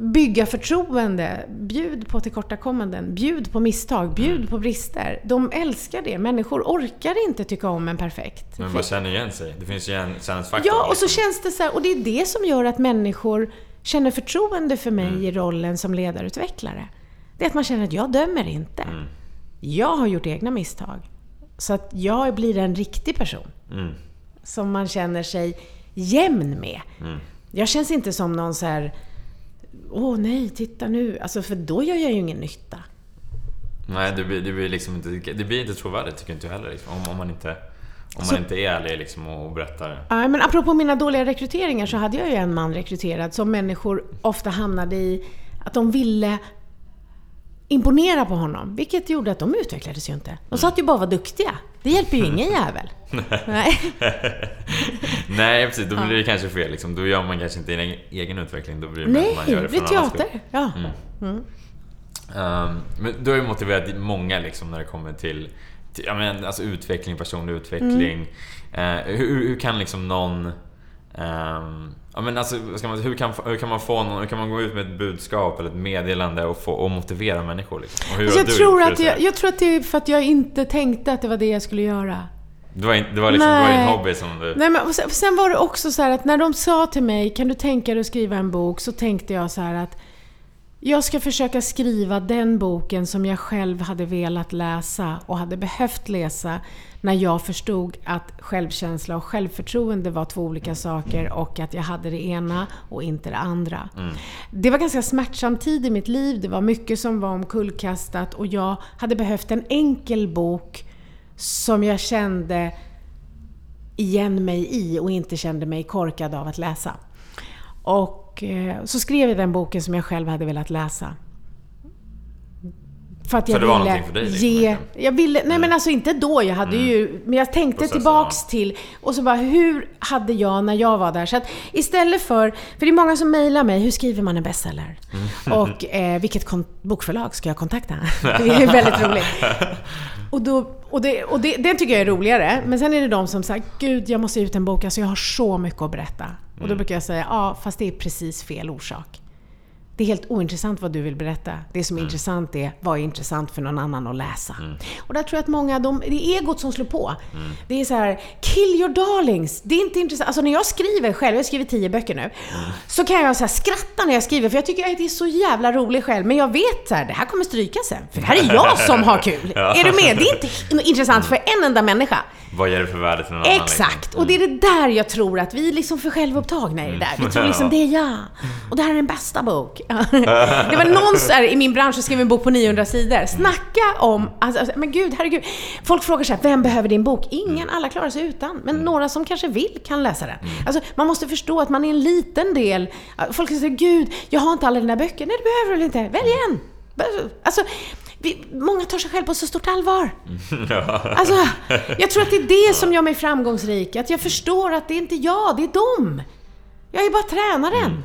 bygga förtroende, bjud på tillkortakommanden, bjud på misstag, bjud mm. på brister. De älskar det. Människor orkar inte tycka om en perfekt. Men man känner igen sig. Det finns ju en kännesfaktor. Ja, och så känns det så här, och det är det som gör att människor känner förtroende för mig mm. i rollen som ledarutvecklare. Det är att man känner att jag dömer inte. Mm. Jag har gjort egna misstag. Så att jag blir en riktig person. Mm. Som man känner sig jämn med. Mm. Jag känns inte som någon så här Åh nej, titta nu. Alltså för då gör jag ju ingen nytta. Nej, det blir, det blir liksom inte, det blir inte trovärdigt tycker inte jag heller. Liksom, om, om man inte om man inte är ärlig liksom och berättar. Ja, men apropå mina dåliga rekryteringar så hade jag ju en man rekryterad som människor ofta hamnade i att de ville imponera på honom. Vilket gjorde att de utvecklades ju inte. De satt ju bara och var duktiga. Det hjälper ju ingen jävel. Nej. Nej, precis. Då blir det kanske fel. Liksom. Då gör man kanske inte en egen utveckling. Då blir det Nej, man gör det, blir teater. Ja. Mm. Mm. Um, men du har ju motiverat många liksom, när det kommer till, till ja, men, alltså, utveckling, personlig utveckling. Mm. Uh, hur, hur, kan liksom någon Um, ja, men alltså, man, hur, kan, hur kan man få någon, hur kan man gå ut med ett budskap eller ett meddelande och, få, och motivera människor? Liksom? Och hur alltså, jag, tror att jag, jag, tror att det är för att jag inte tänkte att det var det jag skulle göra. Det var, det var, liksom, det var din hobby som du... Nej, men sen, sen, var det också så att när de sa till mig, kan du tänka dig att skriva en bok? Så tänkte jag så här att jag ska försöka skriva den boken som jag själv hade velat läsa och hade behövt läsa när jag förstod att självkänsla och självförtroende var två olika saker och att jag hade det ena och inte det andra. Mm. Det var ganska smärtsam tid i mitt liv. Det var mycket som var omkullkastat och jag hade behövt en enkel bok som jag kände igen mig i och inte kände mig korkad av att läsa. Och eh, så skrev jag den boken som jag själv hade velat läsa. För att jag för det var ville någonting för dig? Liksom, ge... Jag ville, nej mm. men alltså inte då, jag hade mm. ju... Men jag tänkte Processen, tillbaks ja. till... Och så bara, hur hade jag när jag var där? Så att istället för... För det är många som mejlar mig, hur skriver man en bestseller? Mm. Och eh, vilket bokförlag ska jag kontakta? Det är väldigt roligt. Och, då, och, det, och det, det tycker jag är roligare. Men sen är det de som säger, gud jag måste ut en bok, alltså jag har så mycket att berätta. Och då mm. brukar jag säga, ja fast det är precis fel orsak. Det är helt ointressant vad du vill berätta. Det som är mm. intressant är vad är intressant för någon annan att läsa. Mm. Och där tror jag att många, de, det är egot som slår på. Mm. Det är så här, kill your darlings. Det är inte intressant. Alltså när jag skriver själv, jag har skrivit tio böcker nu, mm. så kan jag så skratta när jag skriver för jag tycker att det är så jävla roligt själv. Men jag vet så här, det här kommer stryka sen. För det här är jag som har kul. ja. Är du med? Det är inte intressant för en enda människa. Vad ger det för värde till någon annan? Exakt! Liksom? Och det är det där jag tror att vi är liksom för självupptagna i det där. Vi tror liksom, det är jag. Och det här är den bästa bok. Det var någon så i min bransch som skrev en bok på 900 sidor. Snacka om, alltså, alltså, men gud, herregud. Folk frågar så här, vem behöver din bok? Ingen, alla klarar sig utan. Men mm. några som kanske vill kan läsa den. Mm. Alltså, man måste förstå att man är en liten del. Folk säger, gud, jag har inte alla dina böcker. Nej, det behöver du inte. Välj en! Alltså, vi, många tar sig själv på så stort allvar. Ja. Alltså, jag tror att det är det som gör mig framgångsrik. Att jag förstår att det är inte jag, det är dem. Jag är bara tränaren. Mm.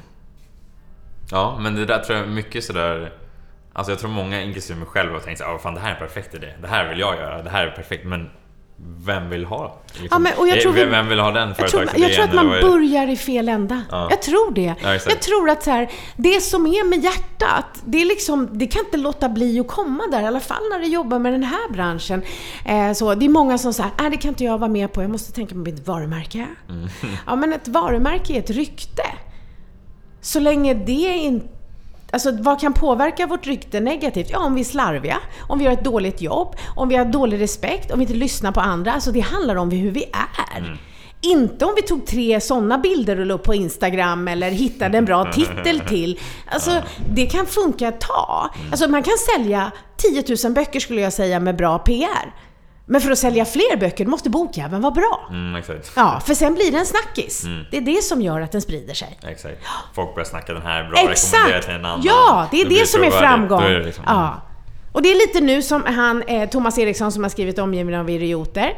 Ja, men det där tror jag mycket sådär... Alltså jag tror många, inklusive mig själv, har tänkt såhär, fan det här är en perfekt idé. Det här vill jag göra. Det här är perfekt. Men vem vill ha liksom, ja, men, och jag tror vem, vem vill ha den företagsidén? Jag, tror, jag tror att man börjar i fel ända. Ja. Jag tror det. Ja, jag tror att så här, det som är med hjärtat, det, är liksom, det kan inte låta bli att komma där. I alla fall när du jobbar med den här branschen. Eh, så, det är många som säger, nej det kan inte jag vara med på, jag måste tänka på mitt varumärke. Mm. Ja, men ett varumärke är ett rykte. Så länge det inte Alltså vad kan påverka vårt rykte negativt? Ja, om vi är slarviga, om vi gör ett dåligt jobb, om vi har dålig respekt, om vi inte lyssnar på andra. Alltså det handlar om hur vi är. Mm. Inte om vi tog tre sådana bilder och la upp på Instagram eller hittade en bra titel till. Alltså, det kan funka ett tag. Alltså, man kan sälja 10 000 böcker skulle jag säga med bra PR. Men för att sälja fler böcker måste bokjäveln vara bra. Mm, exakt. Ja, för sen blir det en snackis. Det är det som gör att den sprider sig. Exakt. Folk börjar snacka den här är bra, rekommendera Exakt! till en annan. Ja, det är blir det som är framgång. Är det liksom, ja. Och det är lite nu som han, eh, Thomas Eriksson som har skrivit Omgiven av idioter.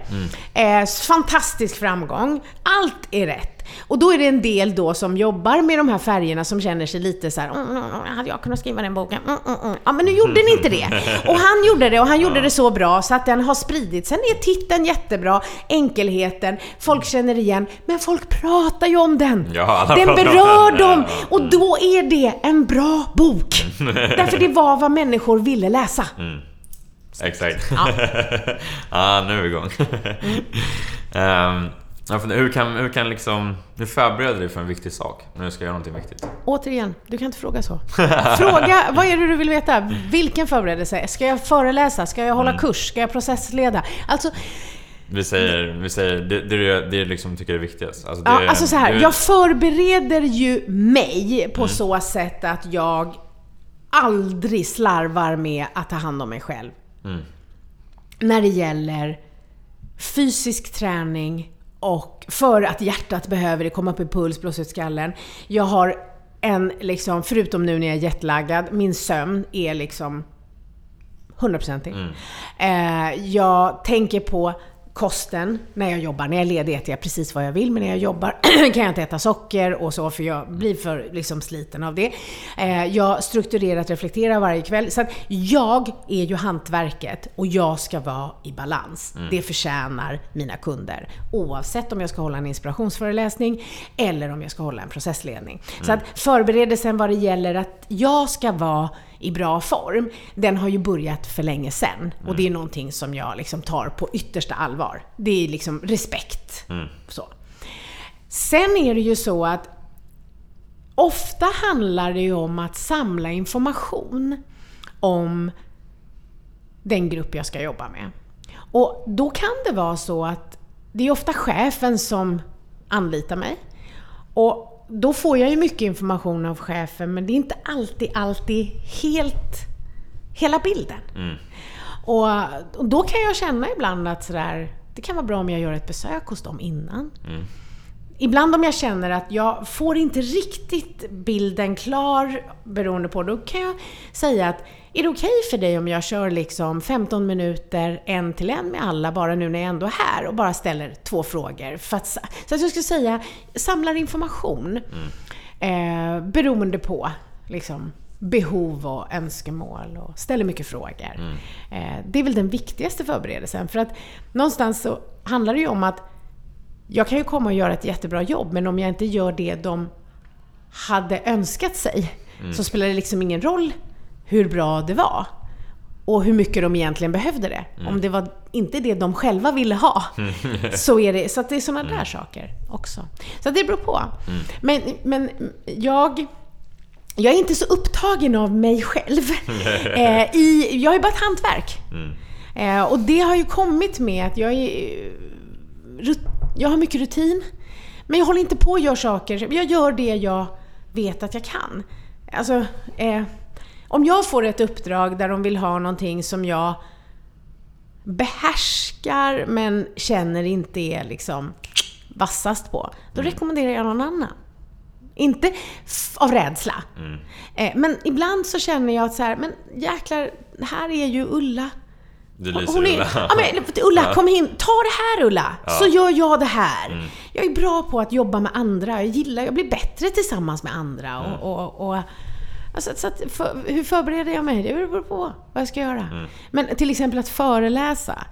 Mm. Eh, fantastisk framgång. Allt är rätt. Och då är det en del då som jobbar med de här färgerna som känner sig lite så här, mm, mm, mm, hade jag kunnat skriva den boken? Mm, mm, mm. Ja, men nu gjorde ni inte det. Och han gjorde det och han gjorde det så bra så att den har spridit. Sen är titeln jättebra, enkelheten, folk känner igen, men folk pratar ju om den. Ja, den berör dem och då är det en bra bok. Därför det var vad människor ville läsa. Exakt. Ja. nu är vi igång. Ehm, ja, för hur kan, hur kan liksom... Hur förbereder du dig för en viktig sak? När du ska göra någonting viktigt? Återigen, du kan inte fråga så. Fråga, vad är det du vill veta? Vilken förberedelse? Ska jag föreläsa? Ska jag hålla kurs? Ska jag processleda? Alltså, Vi säger, vi säger det, det, det liksom tycker är viktigast. Alltså, det, ja, alltså så här, du- jag förbereder ju mig på så sätt att jag aldrig slarvar med att ta hand om mig själv. När det gäller fysisk träning och för att hjärtat behöver det, komma upp i puls, blåsa ut skallen. Jag har en, liksom, förutom nu när jag är jetlaggad, min sömn är liksom 100% eh, Jag tänker på kosten när jag jobbar. När jag är ledig äter jag precis vad jag vill, men när jag jobbar kan jag inte äta socker och så, för jag blir för liksom, sliten av det. Eh, jag strukturerat reflekterar varje kväll. Så att jag är ju hantverket och jag ska vara i balans. Det förtjänar mina kunder. Oavsett om jag ska hålla en inspirationsföreläsning eller om jag ska hålla en processledning. Så att förberedelsen vad det gäller att jag ska vara i bra form, den har ju börjat för länge sedan. Och det är någonting som jag liksom tar på yttersta allvar. Det är liksom respekt. Så. Sen är det ju så att ofta handlar det ju om att samla information om den grupp jag ska jobba med. Och då kan det vara så att det är ofta chefen som anlitar mig. Och då får jag ju mycket information av chefen, men det är inte alltid, alltid helt hela bilden. Och, och då kan jag känna ibland att sådär, det kan vara bra om jag gör ett besök hos dem innan. Ibland om jag känner att jag får inte riktigt bilden klar beroende på, då kan jag säga att är det okej för dig om jag kör liksom 15 minuter en till en med alla bara nu när jag ändå är här och bara ställer två frågor? För att, så att jag skulle säga, samlar information eh, beroende på liksom, behov och önskemål och ställer mycket frågor. Eh, det är väl den viktigaste förberedelsen. För att någonstans så handlar det ju om att jag kan ju komma och göra ett jättebra jobb, men om jag inte gör det de hade önskat sig, så spelar det liksom ingen roll hur bra det var. Och hur mycket de egentligen behövde det. Om det var inte det de själva ville ha. så är det, så att det är sådana där saker också. Så det beror på. Men, men jag... Jag är inte så upptagen av mig själv. eh, i, jag är bara ett hantverk. Eh, och det har ju kommit med att jag är jag har mycket rutin. Men jag håller inte på och gör saker. Jag gör det jag vet att jag kan. Alltså, eh, om jag får ett uppdrag där de vill ha någonting som jag behärskar men känner inte är liksom vassast på, då rekommenderar jag någon annan. Inte av rädsla. Eh, men ibland så känner jag att så här, men jäklar, här är ju Ulla. Du lyser är, Ulla. ja, men, Ulla, kom in. Ta det här Ulla, så gör jag det här. Jag är bra på att jobba med andra. Jag gillar, jag blir bättre tillsammans med andra. Och, och, och, alltså, så att, för, hur förbereder jag mig? Det beror på vad jag ska göra. Men till exempel att föreläsa.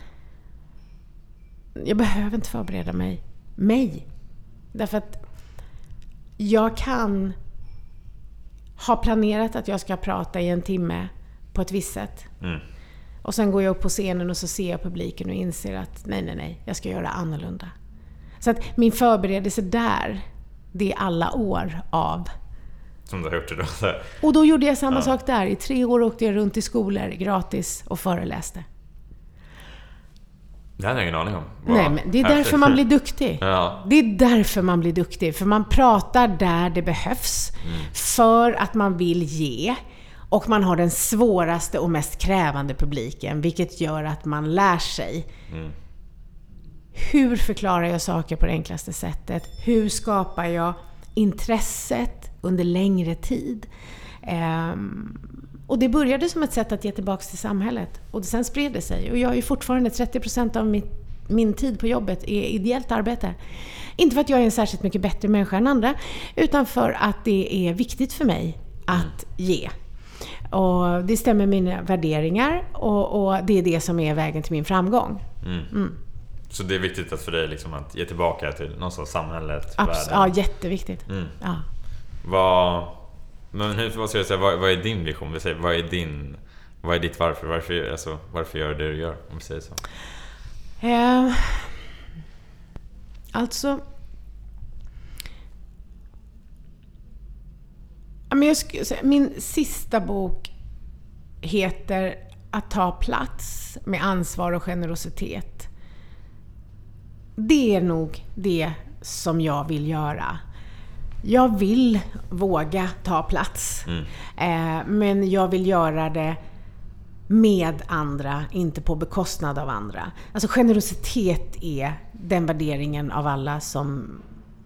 Jag behöver inte förbereda mig. Mig. Därför att jag kan ha planerat att jag ska prata i en timme på ett visst sätt. Och sen går jag upp på scenen och så ser jag publiken och inser att nej, nej, nej, jag ska göra annorlunda. Så att min förberedelse där, det är alla år av. Som du har gjort idag. Och då gjorde jag samma sak där. I tre år åkte jag runt i skolor gratis och föreläste. Det hade jag ingen aning om. Wow. Nej, men det är därför man blir duktig. Ja. Det är därför man blir duktig. För man pratar där det behövs. För att man vill ge. Och man har den svåraste och mest krävande publiken, vilket gör att man lär sig. Hur förklarar jag saker på det enklaste sättet? Hur skapar jag intresset under längre tid? Ehm, och det började som ett sätt att ge tillbaka till samhället. Och sen spred det sig. Och jag är fortfarande 30% av mitt, min tid på jobbet är ideellt arbete. Inte för att jag är en särskilt mycket bättre människa än andra, utan för att det är viktigt för mig att ge. Och det stämmer med mina värderingar och, och, det är det som är vägen till min framgång. Så det är viktigt att för dig liksom att ge tillbaka till någonstans samhället, Abs- världen? ja, jätteviktigt. Mm. Ja. Vad... Men hur, vad ska jag säga, vad, vad är din vision? Vi säger, vad är din... Vad är ditt varför? Varför, alltså, varför gör du det du gör? Om vi säger så. Eh, alltså... Men jag skulle min sista bok heter Att ta plats med ansvar och generositet. Det är nog det som jag vill göra. Jag vill våga ta plats. Eh, men jag vill göra det med andra, inte på bekostnad av andra. Alltså generositet är den värderingen av alla som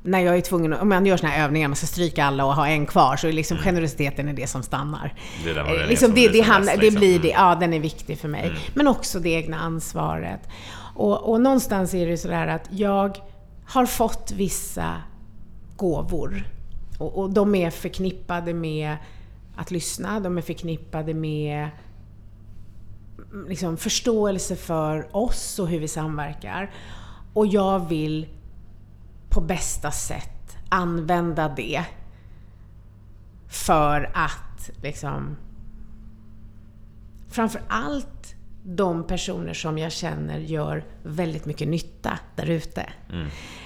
när jag är tvungen, om man gör såna här övningar, man ska stryka alla och ha en kvar, så är liksom generositeten är det som stannar. Det är Eh, liksom det, blir det, liksom. blir det, Mm. ja den är viktig för mig. Men också det egna ansvaret. Och, och någonstans är det sådär att jag har fått vissa gåvor. Och, och de är förknippade med att lyssna, de är förknippade med mm, liksom, förståelse för oss och hur vi samverkar. Och jag vill på bästa sätt använda det för att liksom framför allt de personer som jag känner gör väldigt mycket nytta där ute.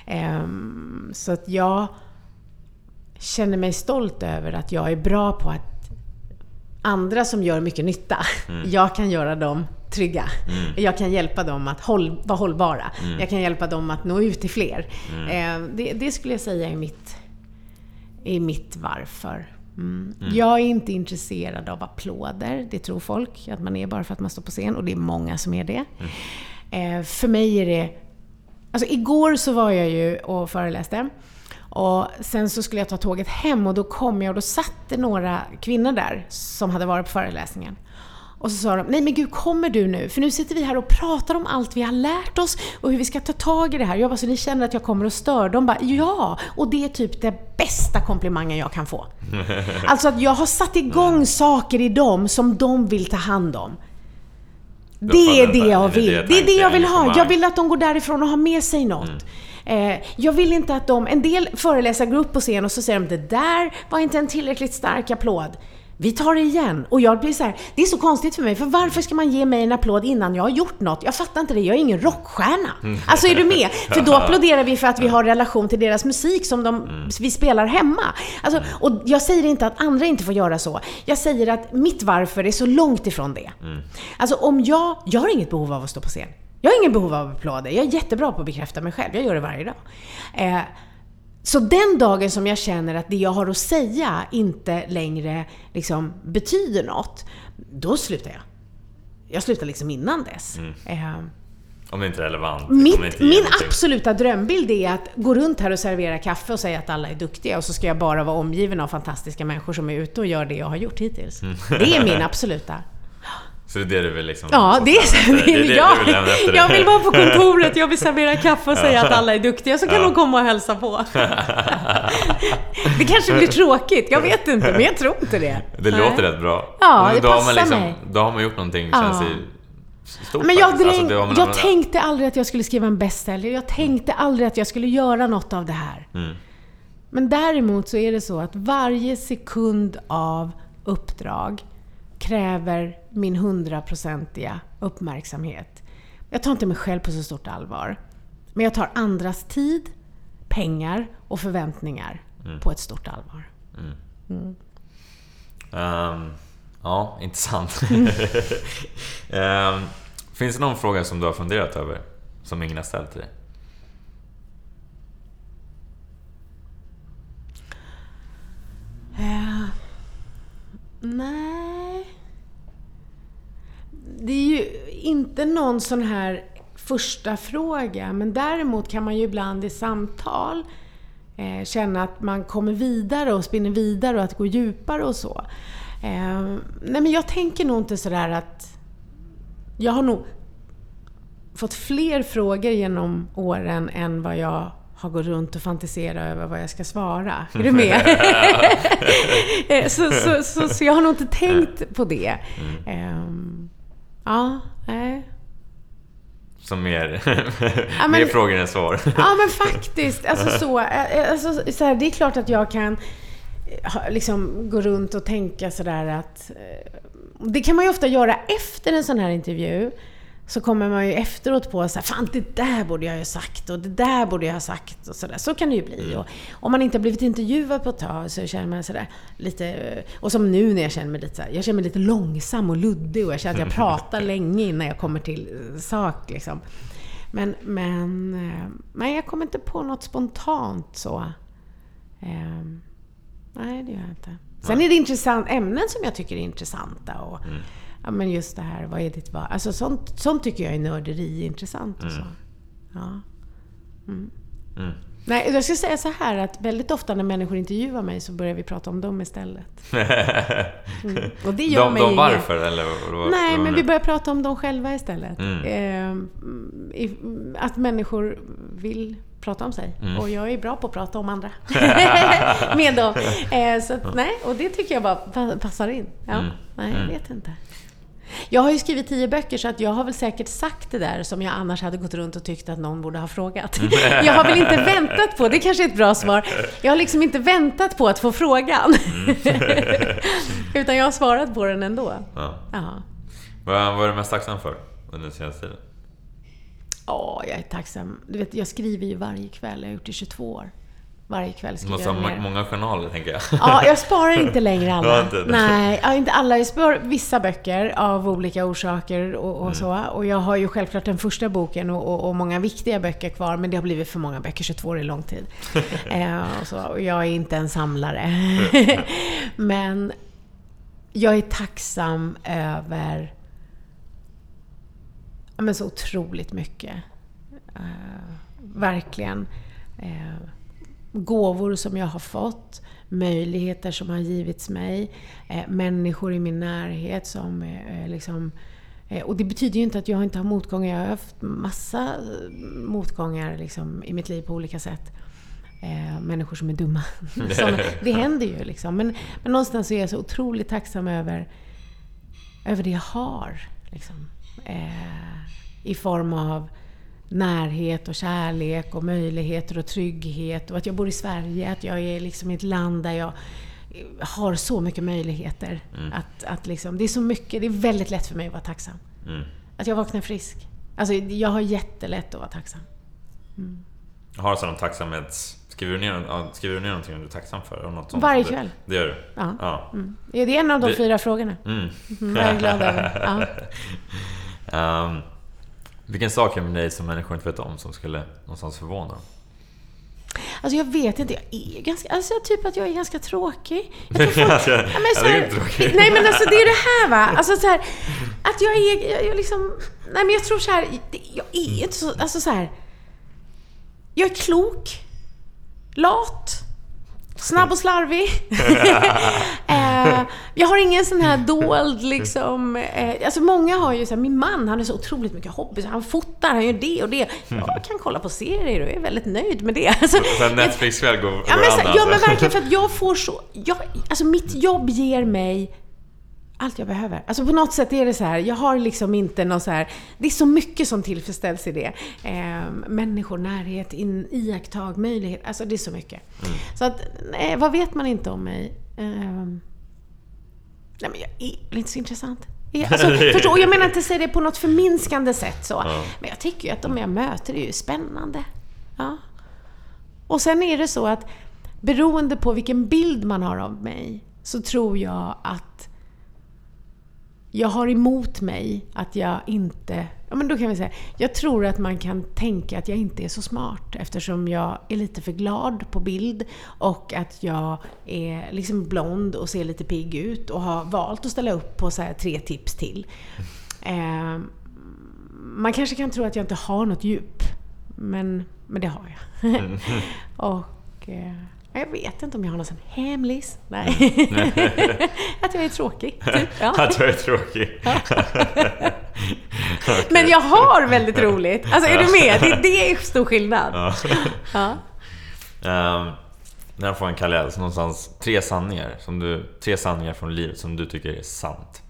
Ehm, så att jag känner mig stolt över att jag är bra på att andra som gör mycket nytta, jag kan göra dem trygga. Jag kan hjälpa dem att håll, vara hållbara. Jag kan hjälpa dem att nå ut till fler. Ehm, det, det skulle jag säga är mitt, är mitt varför. Mm. Jag är inte intresserad av applåder. Det tror folk att man är bara för att man står på scen och det är många som är det. Eh, för mig är det... Alltså igår så var jag ju och föreläste. Och sen så skulle jag ta tåget hem och då kom jag och då satt det några kvinnor där som hade varit på föreläsningen. Och så sa de, nej men gud kommer du nu? För nu sitter vi här och pratar om allt vi har lärt oss och hur vi ska ta tag i det här. Jag bara, så ni känner att jag kommer och stör? De bara, ja! Och det är typ det bästa komplimangen jag kan få. Alltså att jag har satt igång saker i dem som de vill ta hand om. Det är det jag vill. det är det jag vill ha. Jag vill att de går därifrån och har med sig något. Eh, jag vill inte att de... En del föreläsare går upp på scen och så säger de det där var inte en tillräckligt stark applåd. Vi tar det igen. Och jag blir så här, det är så konstigt för mig, för varför ska man ge mig en applåd innan jag har gjort något? Jag fattar inte det, jag är ingen rockstjärna. Alltså är du med? För då applåderar vi för att vi har relation till deras musik som de, vi spelar hemma. Alltså, och jag säger inte att andra inte får göra så. Jag säger att mitt varför är så långt ifrån det. Alltså om jag, jag har inget behov av att stå på scen. Jag har ingen behov av applåder. Jag är jättebra på att bekräfta mig själv. Jag gör det varje dag. Eh, så den dagen som jag känner att det jag har att säga inte längre liksom betyder något, då slutar jag. Jag slutar liksom innan dess. Eh, Om det inte är relevant. mitt, min absoluta drömbild är att gå runt här och servera kaffe och säga att alla är duktiga och så ska jag bara vara omgiven av fantastiska människor som är ute och gör det jag har gjort hittills. Det är min absoluta Så det är det du vill liksom... Ja, det är dig. så. Det är det Ja, du vill efter jag vill vara på kontoret, jag vill servera kaffe och säga att alla är duktiga, så kan de komma och hälsa på. Det kanske blir tråkigt, jag vet inte, men jag tror inte det. Det Nej. låter rätt bra. Ja, det då har passar man liksom, mig. Då har man gjort någonting, Ja. känns det stort Men jag, faktiskt. dräng, Alltså, det jag tänkte aldrig att jag skulle skriva en bestseller. Jag tänkte aldrig att jag skulle göra något av det här. Mm. Men däremot så är det så att varje sekund av uppdrag kräver min hundraprocentiga uppmärksamhet. Jag tar inte mig själv på så stort allvar. Men jag tar andras tid, pengar och förväntningar Mm. på ett stort allvar. Ehm, ja, intressant. Mm. Ehm, finns det någon fråga som du har funderat över? Som ingen har ställt till dig? Uh, nej. Det är ju inte någon sån här första fråga, men däremot kan man ju ibland i samtal eh, känna att man kommer vidare och spinner vidare och att gå djupare och så. Eh, nej men jag tänker nog inte sådär att... Jag har nog fått fler frågor genom åren än vad jag har gått runt och fantiserat över vad jag ska svara. Är du med? Eh, så, så, så, så, jag har nog inte tänkt på det. Mm. Um, ja, nej. Som mer, ja, mer frågor än svar. ja, men faktiskt. Alltså så, eh, alltså, så här, det är klart att jag kan eh, liksom gå runt och tänka sådär att... Det kan man ju ofta göra efter en sån här intervju så kommer man ju efteråt på så här, fan det där borde jag ju ha sagt och det där borde jag ha sagt och sådär. Så kan det ju bli. Mm. Och om man inte har blivit intervjuad på ett tag så känner man sådär lite... Och som nu när jag känner mig lite så här, jag känner mig lite långsam och luddig och jag känner att jag pratar länge innan jag kommer till sak liksom. Men, men... Eh, nej, jag kommer inte på något spontant så. Um, nej, det gör jag inte. Sen är det intressant, ämnen som jag tycker är intressanta och mm ja, men just det här, vad är ditt val? Alltså sånt, sånt tycker jag är nörderi intressant och mm. så. Ja. Mm. Mm. Nej, jag ska säga så här att väldigt ofta när människor intervjuar mig så börjar vi prata om dem istället. Mm. Och det gör de, mig de varför inget. eller? Vad, Nej, men vi börjar prata om dem själva istället. Eh, att människor vill prata om sig. Mm. Och jag är bra på att prata om andra. Med dem. Eh, så att, nej, och det tycker jag bara passar in. Ja, mm. Nej, jag mm. vet inte. Jag har ju skrivit tio böcker så att jag har väl säkert sagt det där som jag annars hade gått runt och tyckt att någon borde ha frågat. Jag har väl inte väntat på, det kanske är ett bra svar, jag har liksom inte väntat på att få frågan. Mm. Utan jag har svarat på den ändå. Ja. Vad, vad är du mest tacksam för under den senaste tiden? Ja, jag är tacksam. Du vet, jag skriver ju varje kväll, jag har gjort det i 22 år. Varje kväll skriver jag ner. många journaler, tänker jag. Ja, jag sparar inte längre alla. inte Nej, ja, inte alla. Jag sparar vissa böcker av olika orsaker och, och mm. så. Och jag har ju självklart den första boken och, och, och, många viktiga böcker kvar, men det har blivit för många böcker. 22 år är lång tid. eh, och, så. och jag är inte en samlare. men jag är tacksam över men så otroligt mycket. Uh, verkligen. Uh, gåvor som jag har fått, möjligheter som har givits mig, eh, människor i min närhet som eh, eh liksom eh, och det betyder ju inte att jag inte har motgångar. Jag har haft massa eh, motgångar liksom, i mitt liv på olika sätt. Eh, människor som är dumma. som, det händer ju liksom. Men, men någonstans är jag så otroligt tacksam över, över det jag har. Liksom. Eh, I form av närhet och kärlek och möjligheter och trygghet och att jag bor i Sverige, att jag är liksom i ett land där jag har så mycket möjligheter. Mm. Att, att liksom, det är så mycket, det är väldigt lätt för mig att vara tacksam. Mm. Att jag vaknar frisk. Alltså, jag har jättelätt att vara tacksam. Mm. Har du sån tacksamhets... Skriver du, ner, skriver du ner någonting du är tacksam för? Något sånt? Varje kväll. Det gör du? Ja. ja. Mm. Det är en av de det... fyra frågorna. Mm. Mm, jag är glad över. Ja. um, Vilken sak är med dig som människor inte vet om som skulle någonstans förvåna? Alltså jag vet inte, jag är ganska, alltså typ att jag är ganska tråkig. Jag folk, alltså, ja, men så här, är nej men alltså det är det här va, alltså så här, att jag är, jag, jag liksom, nej men jag tror så här, jag är inte så, alltså så här, jag är klok, lat, Snabb och slarvig. eh, jag har ingen sån här dold liksom... Eh, alltså många har ju så här, min man han har så otroligt mycket hobbys. Han fotar, han gör det och det. Jag kan kolla på serier och är väldigt nöjd med det. Alltså, Netflix-kväll går, ja, men, så, ja men verkligen för att jag får så... Jag, alltså mitt jobb ger mig allt jag behöver. Alltså på något sätt är det så här, jag har liksom inte något så här, det är så mycket som tillfredsställs i det. Eh, människor, närhet, in, iakttag, möjlighet, alltså det är så mycket. Mm. Så att, nej, vad vet man inte om mig? Eh, nej men jag är inte så intressant. Alltså, förstå, jag menar inte säga det på något förminskande sätt så. Ja. Men jag tycker ju att de jag möter är ju spännande. Ja. Och sen är det så att beroende på vilken bild man har av mig så tror jag att jag har emot mig att jag inte... Ja, men då kan vi säga, jag tror att man kan tänka att jag inte är så smart eftersom jag är lite för glad på bild och att jag är liksom blond och ser lite pigg ut och har valt att ställa upp på så tre tips till. Eh, man kanske kan tro att jag inte har något djup, men, men det har jag. Mm. och... Eh, jag vet inte om jag har någon sån hemlis. Nej. att jag är tråkig. Typ. Ja. att jag är tråkig. okay. Men jag har väldigt roligt. Alltså är du med? Det, det är stor skillnad. Ja. Um, när jag får en kalender, någonstans tre sanningar, som du, tre sanningar från livet som du tycker är sant.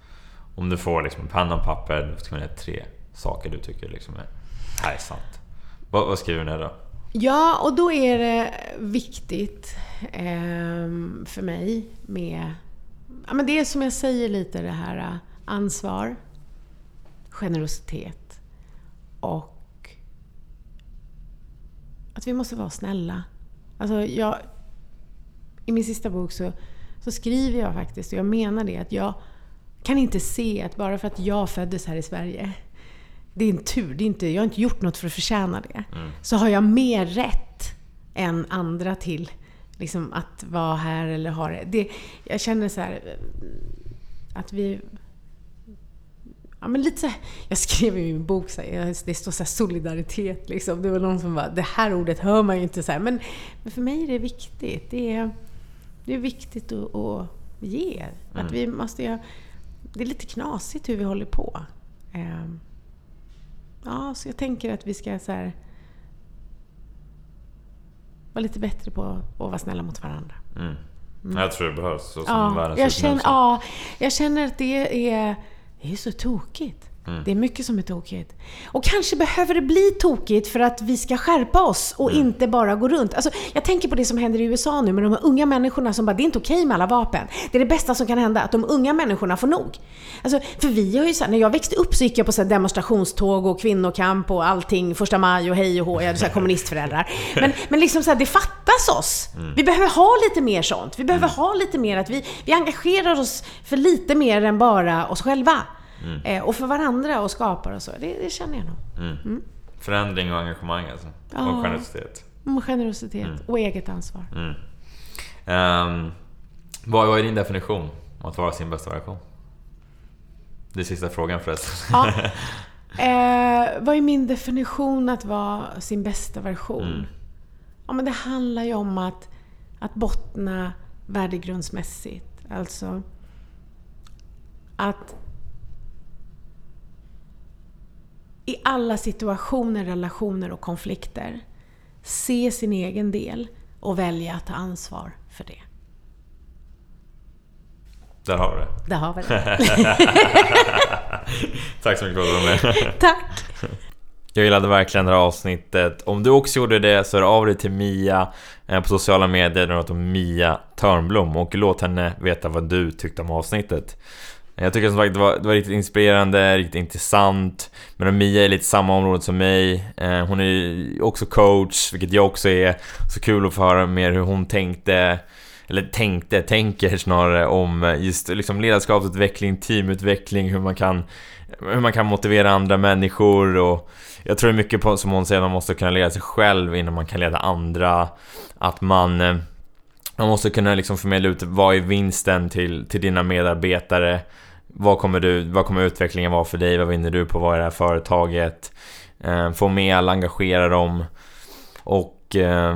Om du får liksom penna och papper, du ska tre saker du tycker liksom är, här är sant. Vad, vad skriver du ner då? Ja, och då är det viktigt eh, för mig med... Ja, men det är som jag säger lite det här äh, ansvar, generositet och att vi måste vara snälla. Alltså jag, I min sista bok så, så skriver jag faktiskt, och jag menar det, att jag kan inte se att bara för att jag föddes här i Sverige det är en tur. Det är inte, jag har inte gjort något för att förtjäna det. Mm. Så har jag mer rätt än andra till liksom, att vara här eller ha det. det. Jag känner så här, att vi... Ja, men lite så här, jag skrev i min bok, så här, det står så solidaritet. Liksom. Det var någon som bara, det här ordet hör man ju inte. Så här, men, men för mig är det viktigt. Det är, det är viktigt att, att ge. Mm. Att vi måste det är lite knasigt hur vi håller på. Um, Ja, så jag tänker att vi ska så här, vara lite bättre på att vara snälla mot varandra. Mm. Mm. Jag tror det behövs. Så som ja, jag känner, ja, jag känner att det är, det är så tokigt. Mm. Det är mycket som är tokigt. Och kanske behöver det bli tokigt för att vi ska skärpa oss och mm. inte bara gå runt. Alltså, jag tänker på det som händer i USA nu med de här unga människorna som bara, det är inte okej okay med alla vapen. Det är det bästa som kan hända, att de unga människorna får nog. Alltså, för vi har ju så här, när jag växte upp så gick jag på så demonstrationståg och kvinnokamp och allting, första maj och hej och hå, jag hade så här kommunistföräldrar. Men, men liksom så här, det fattas oss. Mm. Vi behöver ha lite mer sånt. Vi behöver mm. ha lite mer att vi, vi engagerar oss för lite mer än bara oss själva. Mm. Eh, och för varandra och skapar och så. Det, det känner jag nog. Mm. Mm. Förändring och engagemang alltså. Ja. Och generositet. Och generositet mm. och eget ansvar. Um, vad, vad är din definition om att vara sin bästa version? Det är sista frågan förresten. Ja. Eh, vad är min definition att vara sin bästa version? Mm. Ja, men det handlar ju om att, att bottna värdegrundsmässigt. Alltså att i alla situationer, relationer och konflikter se sin egen del och välja att ta ansvar för det. Där har vi det. Där har vi det. Tack så mycket för att du var med. Tack! Jag gillade verkligen det här avsnittet. Om du också gjorde det så hör av dig till Mia eh, på sociala medier. Den heter Mia Törnblom och låt henne veta vad du tyckte om avsnittet. Jag tycker som sagt det var, det var riktigt inspirerande, riktigt intressant. Men Mia är lite samma område som mig. Eh, hon är också coach, vilket jag också är. Så kul att få höra mer hur hon tänkte, eller tänkte, tänker snarare om just liksom ledarskapsutveckling, teamutveckling, hur man kan hur man kan motivera andra människor och jag tror mycket på, som hon säger, man måste kunna leda sig själv innan man kan leda andra. Att man eh, man måste kunna liksom förmedla ut vad är vinsten till, till dina medarbetare? Vad kommer, du, vad kommer utvecklingen vara för dig? Vad vinner du på att vara i det här företaget? Eh, få med alla, engagera dem. Och eh,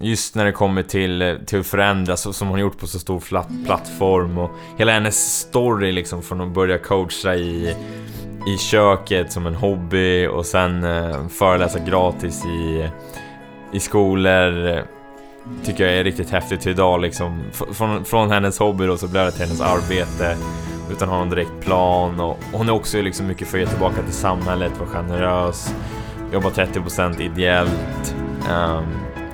just när det kommer till, till att förändras, som hon gjort på så stor plattform och hela hennes story liksom från att börja coacha i, i köket som en hobby och sen eh, föreläsa gratis i, i skolor tycker jag är riktigt häftigt idag liksom. Från, från hennes hobby då så blev det till hennes arbete utan att ha någon direkt plan och hon är också liksom mycket för att ge tillbaka till samhället, vara generös, jobba 30% ideellt. Um,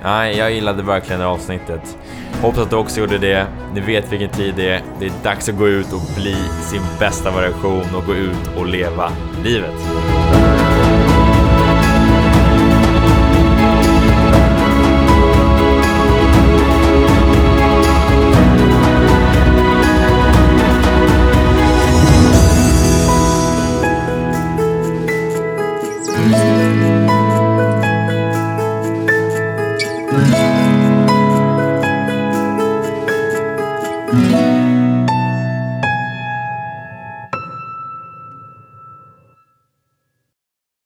nej, jag gillade verkligen det avsnittet. Hoppas att du också gjorde det. Ni vet vilken tid det är. Det är dags att gå ut och bli sin bästa variation och gå ut och leva livet.